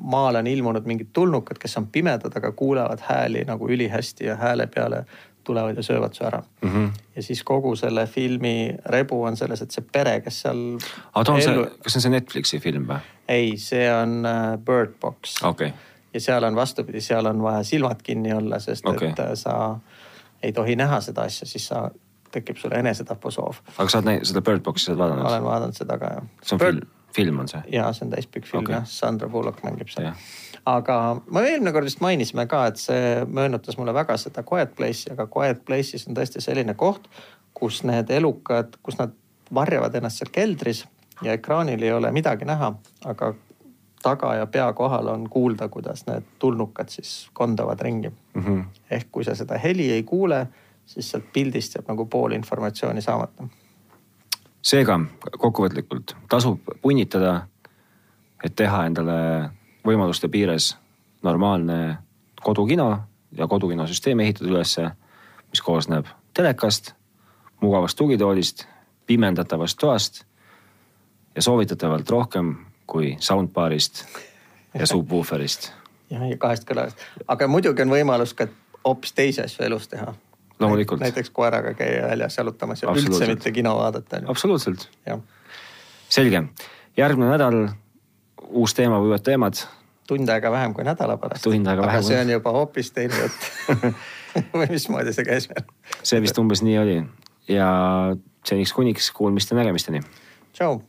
maale on ilmunud mingid tulnukad, kes on pimedad, aga kuulevad hääli nagu ülihästi ja hääle peale tulevad ja söövad su ära mm. -hmm. ja siis kogu selle filmi rebu on selles, et see pere, kes seal. aga on ellu... see, kas see on see Netflixi film või? ei, see on äh, Bird Box okay.. ja seal on vastupidi, seal on vaja silmad kinni olla, sest okay. et äh, sa ei tohi näha seda asja, siis sa, tekib sulle enesetapusoov. aga sa oled seda Bird Box'i vaadanud? olen vaadanud seda ka jah. see on Bird... film? Film on see? ja see on täispikk film okay. jah, Sandra Bullock mängib seal. aga me eelmine kord vist mainisime ka, et see meenutas mulle väga seda Quiet Place'i, aga Quiet Place'is on tõesti selline koht, kus need elukad, kus nad varjavad ennast seal keldris ja ekraanil ei ole midagi näha, aga taga ja pea kohal on kuulda, kuidas need tulnukad siis kondavad ringi mm. -hmm. ehk kui sa seda heli ei kuule, siis sealt pildist jääb nagu pool informatsiooni saamata. Seega kokkuvõtlikult tasub punnitada, et teha endale võimaluste piires normaalne kodukino ja kodukinosüsteem ehitada ülesse, mis koosneb telekast, mugavast tugitoolist, pimendatavast toast ja soovitatavalt rohkem kui soundbar'ist ja subwooferist. jah, ja kahest kõlast, aga muidugi on võimalus ka hoopis teisi asju elus teha. Loomulikult. näiteks koeraga käia väljas jalutamas ja üldse mitte kino vaadata. absoluutselt. selge, järgmine nädal uus teema või uued teemad. tund aega vähem kui nädala pärast. tund aega vähem. see on juba hoopis teine jutt või mismoodi see käis veel? see vist umbes nii oli ja seniks kuniks kuulmiste nägemisteni. tšau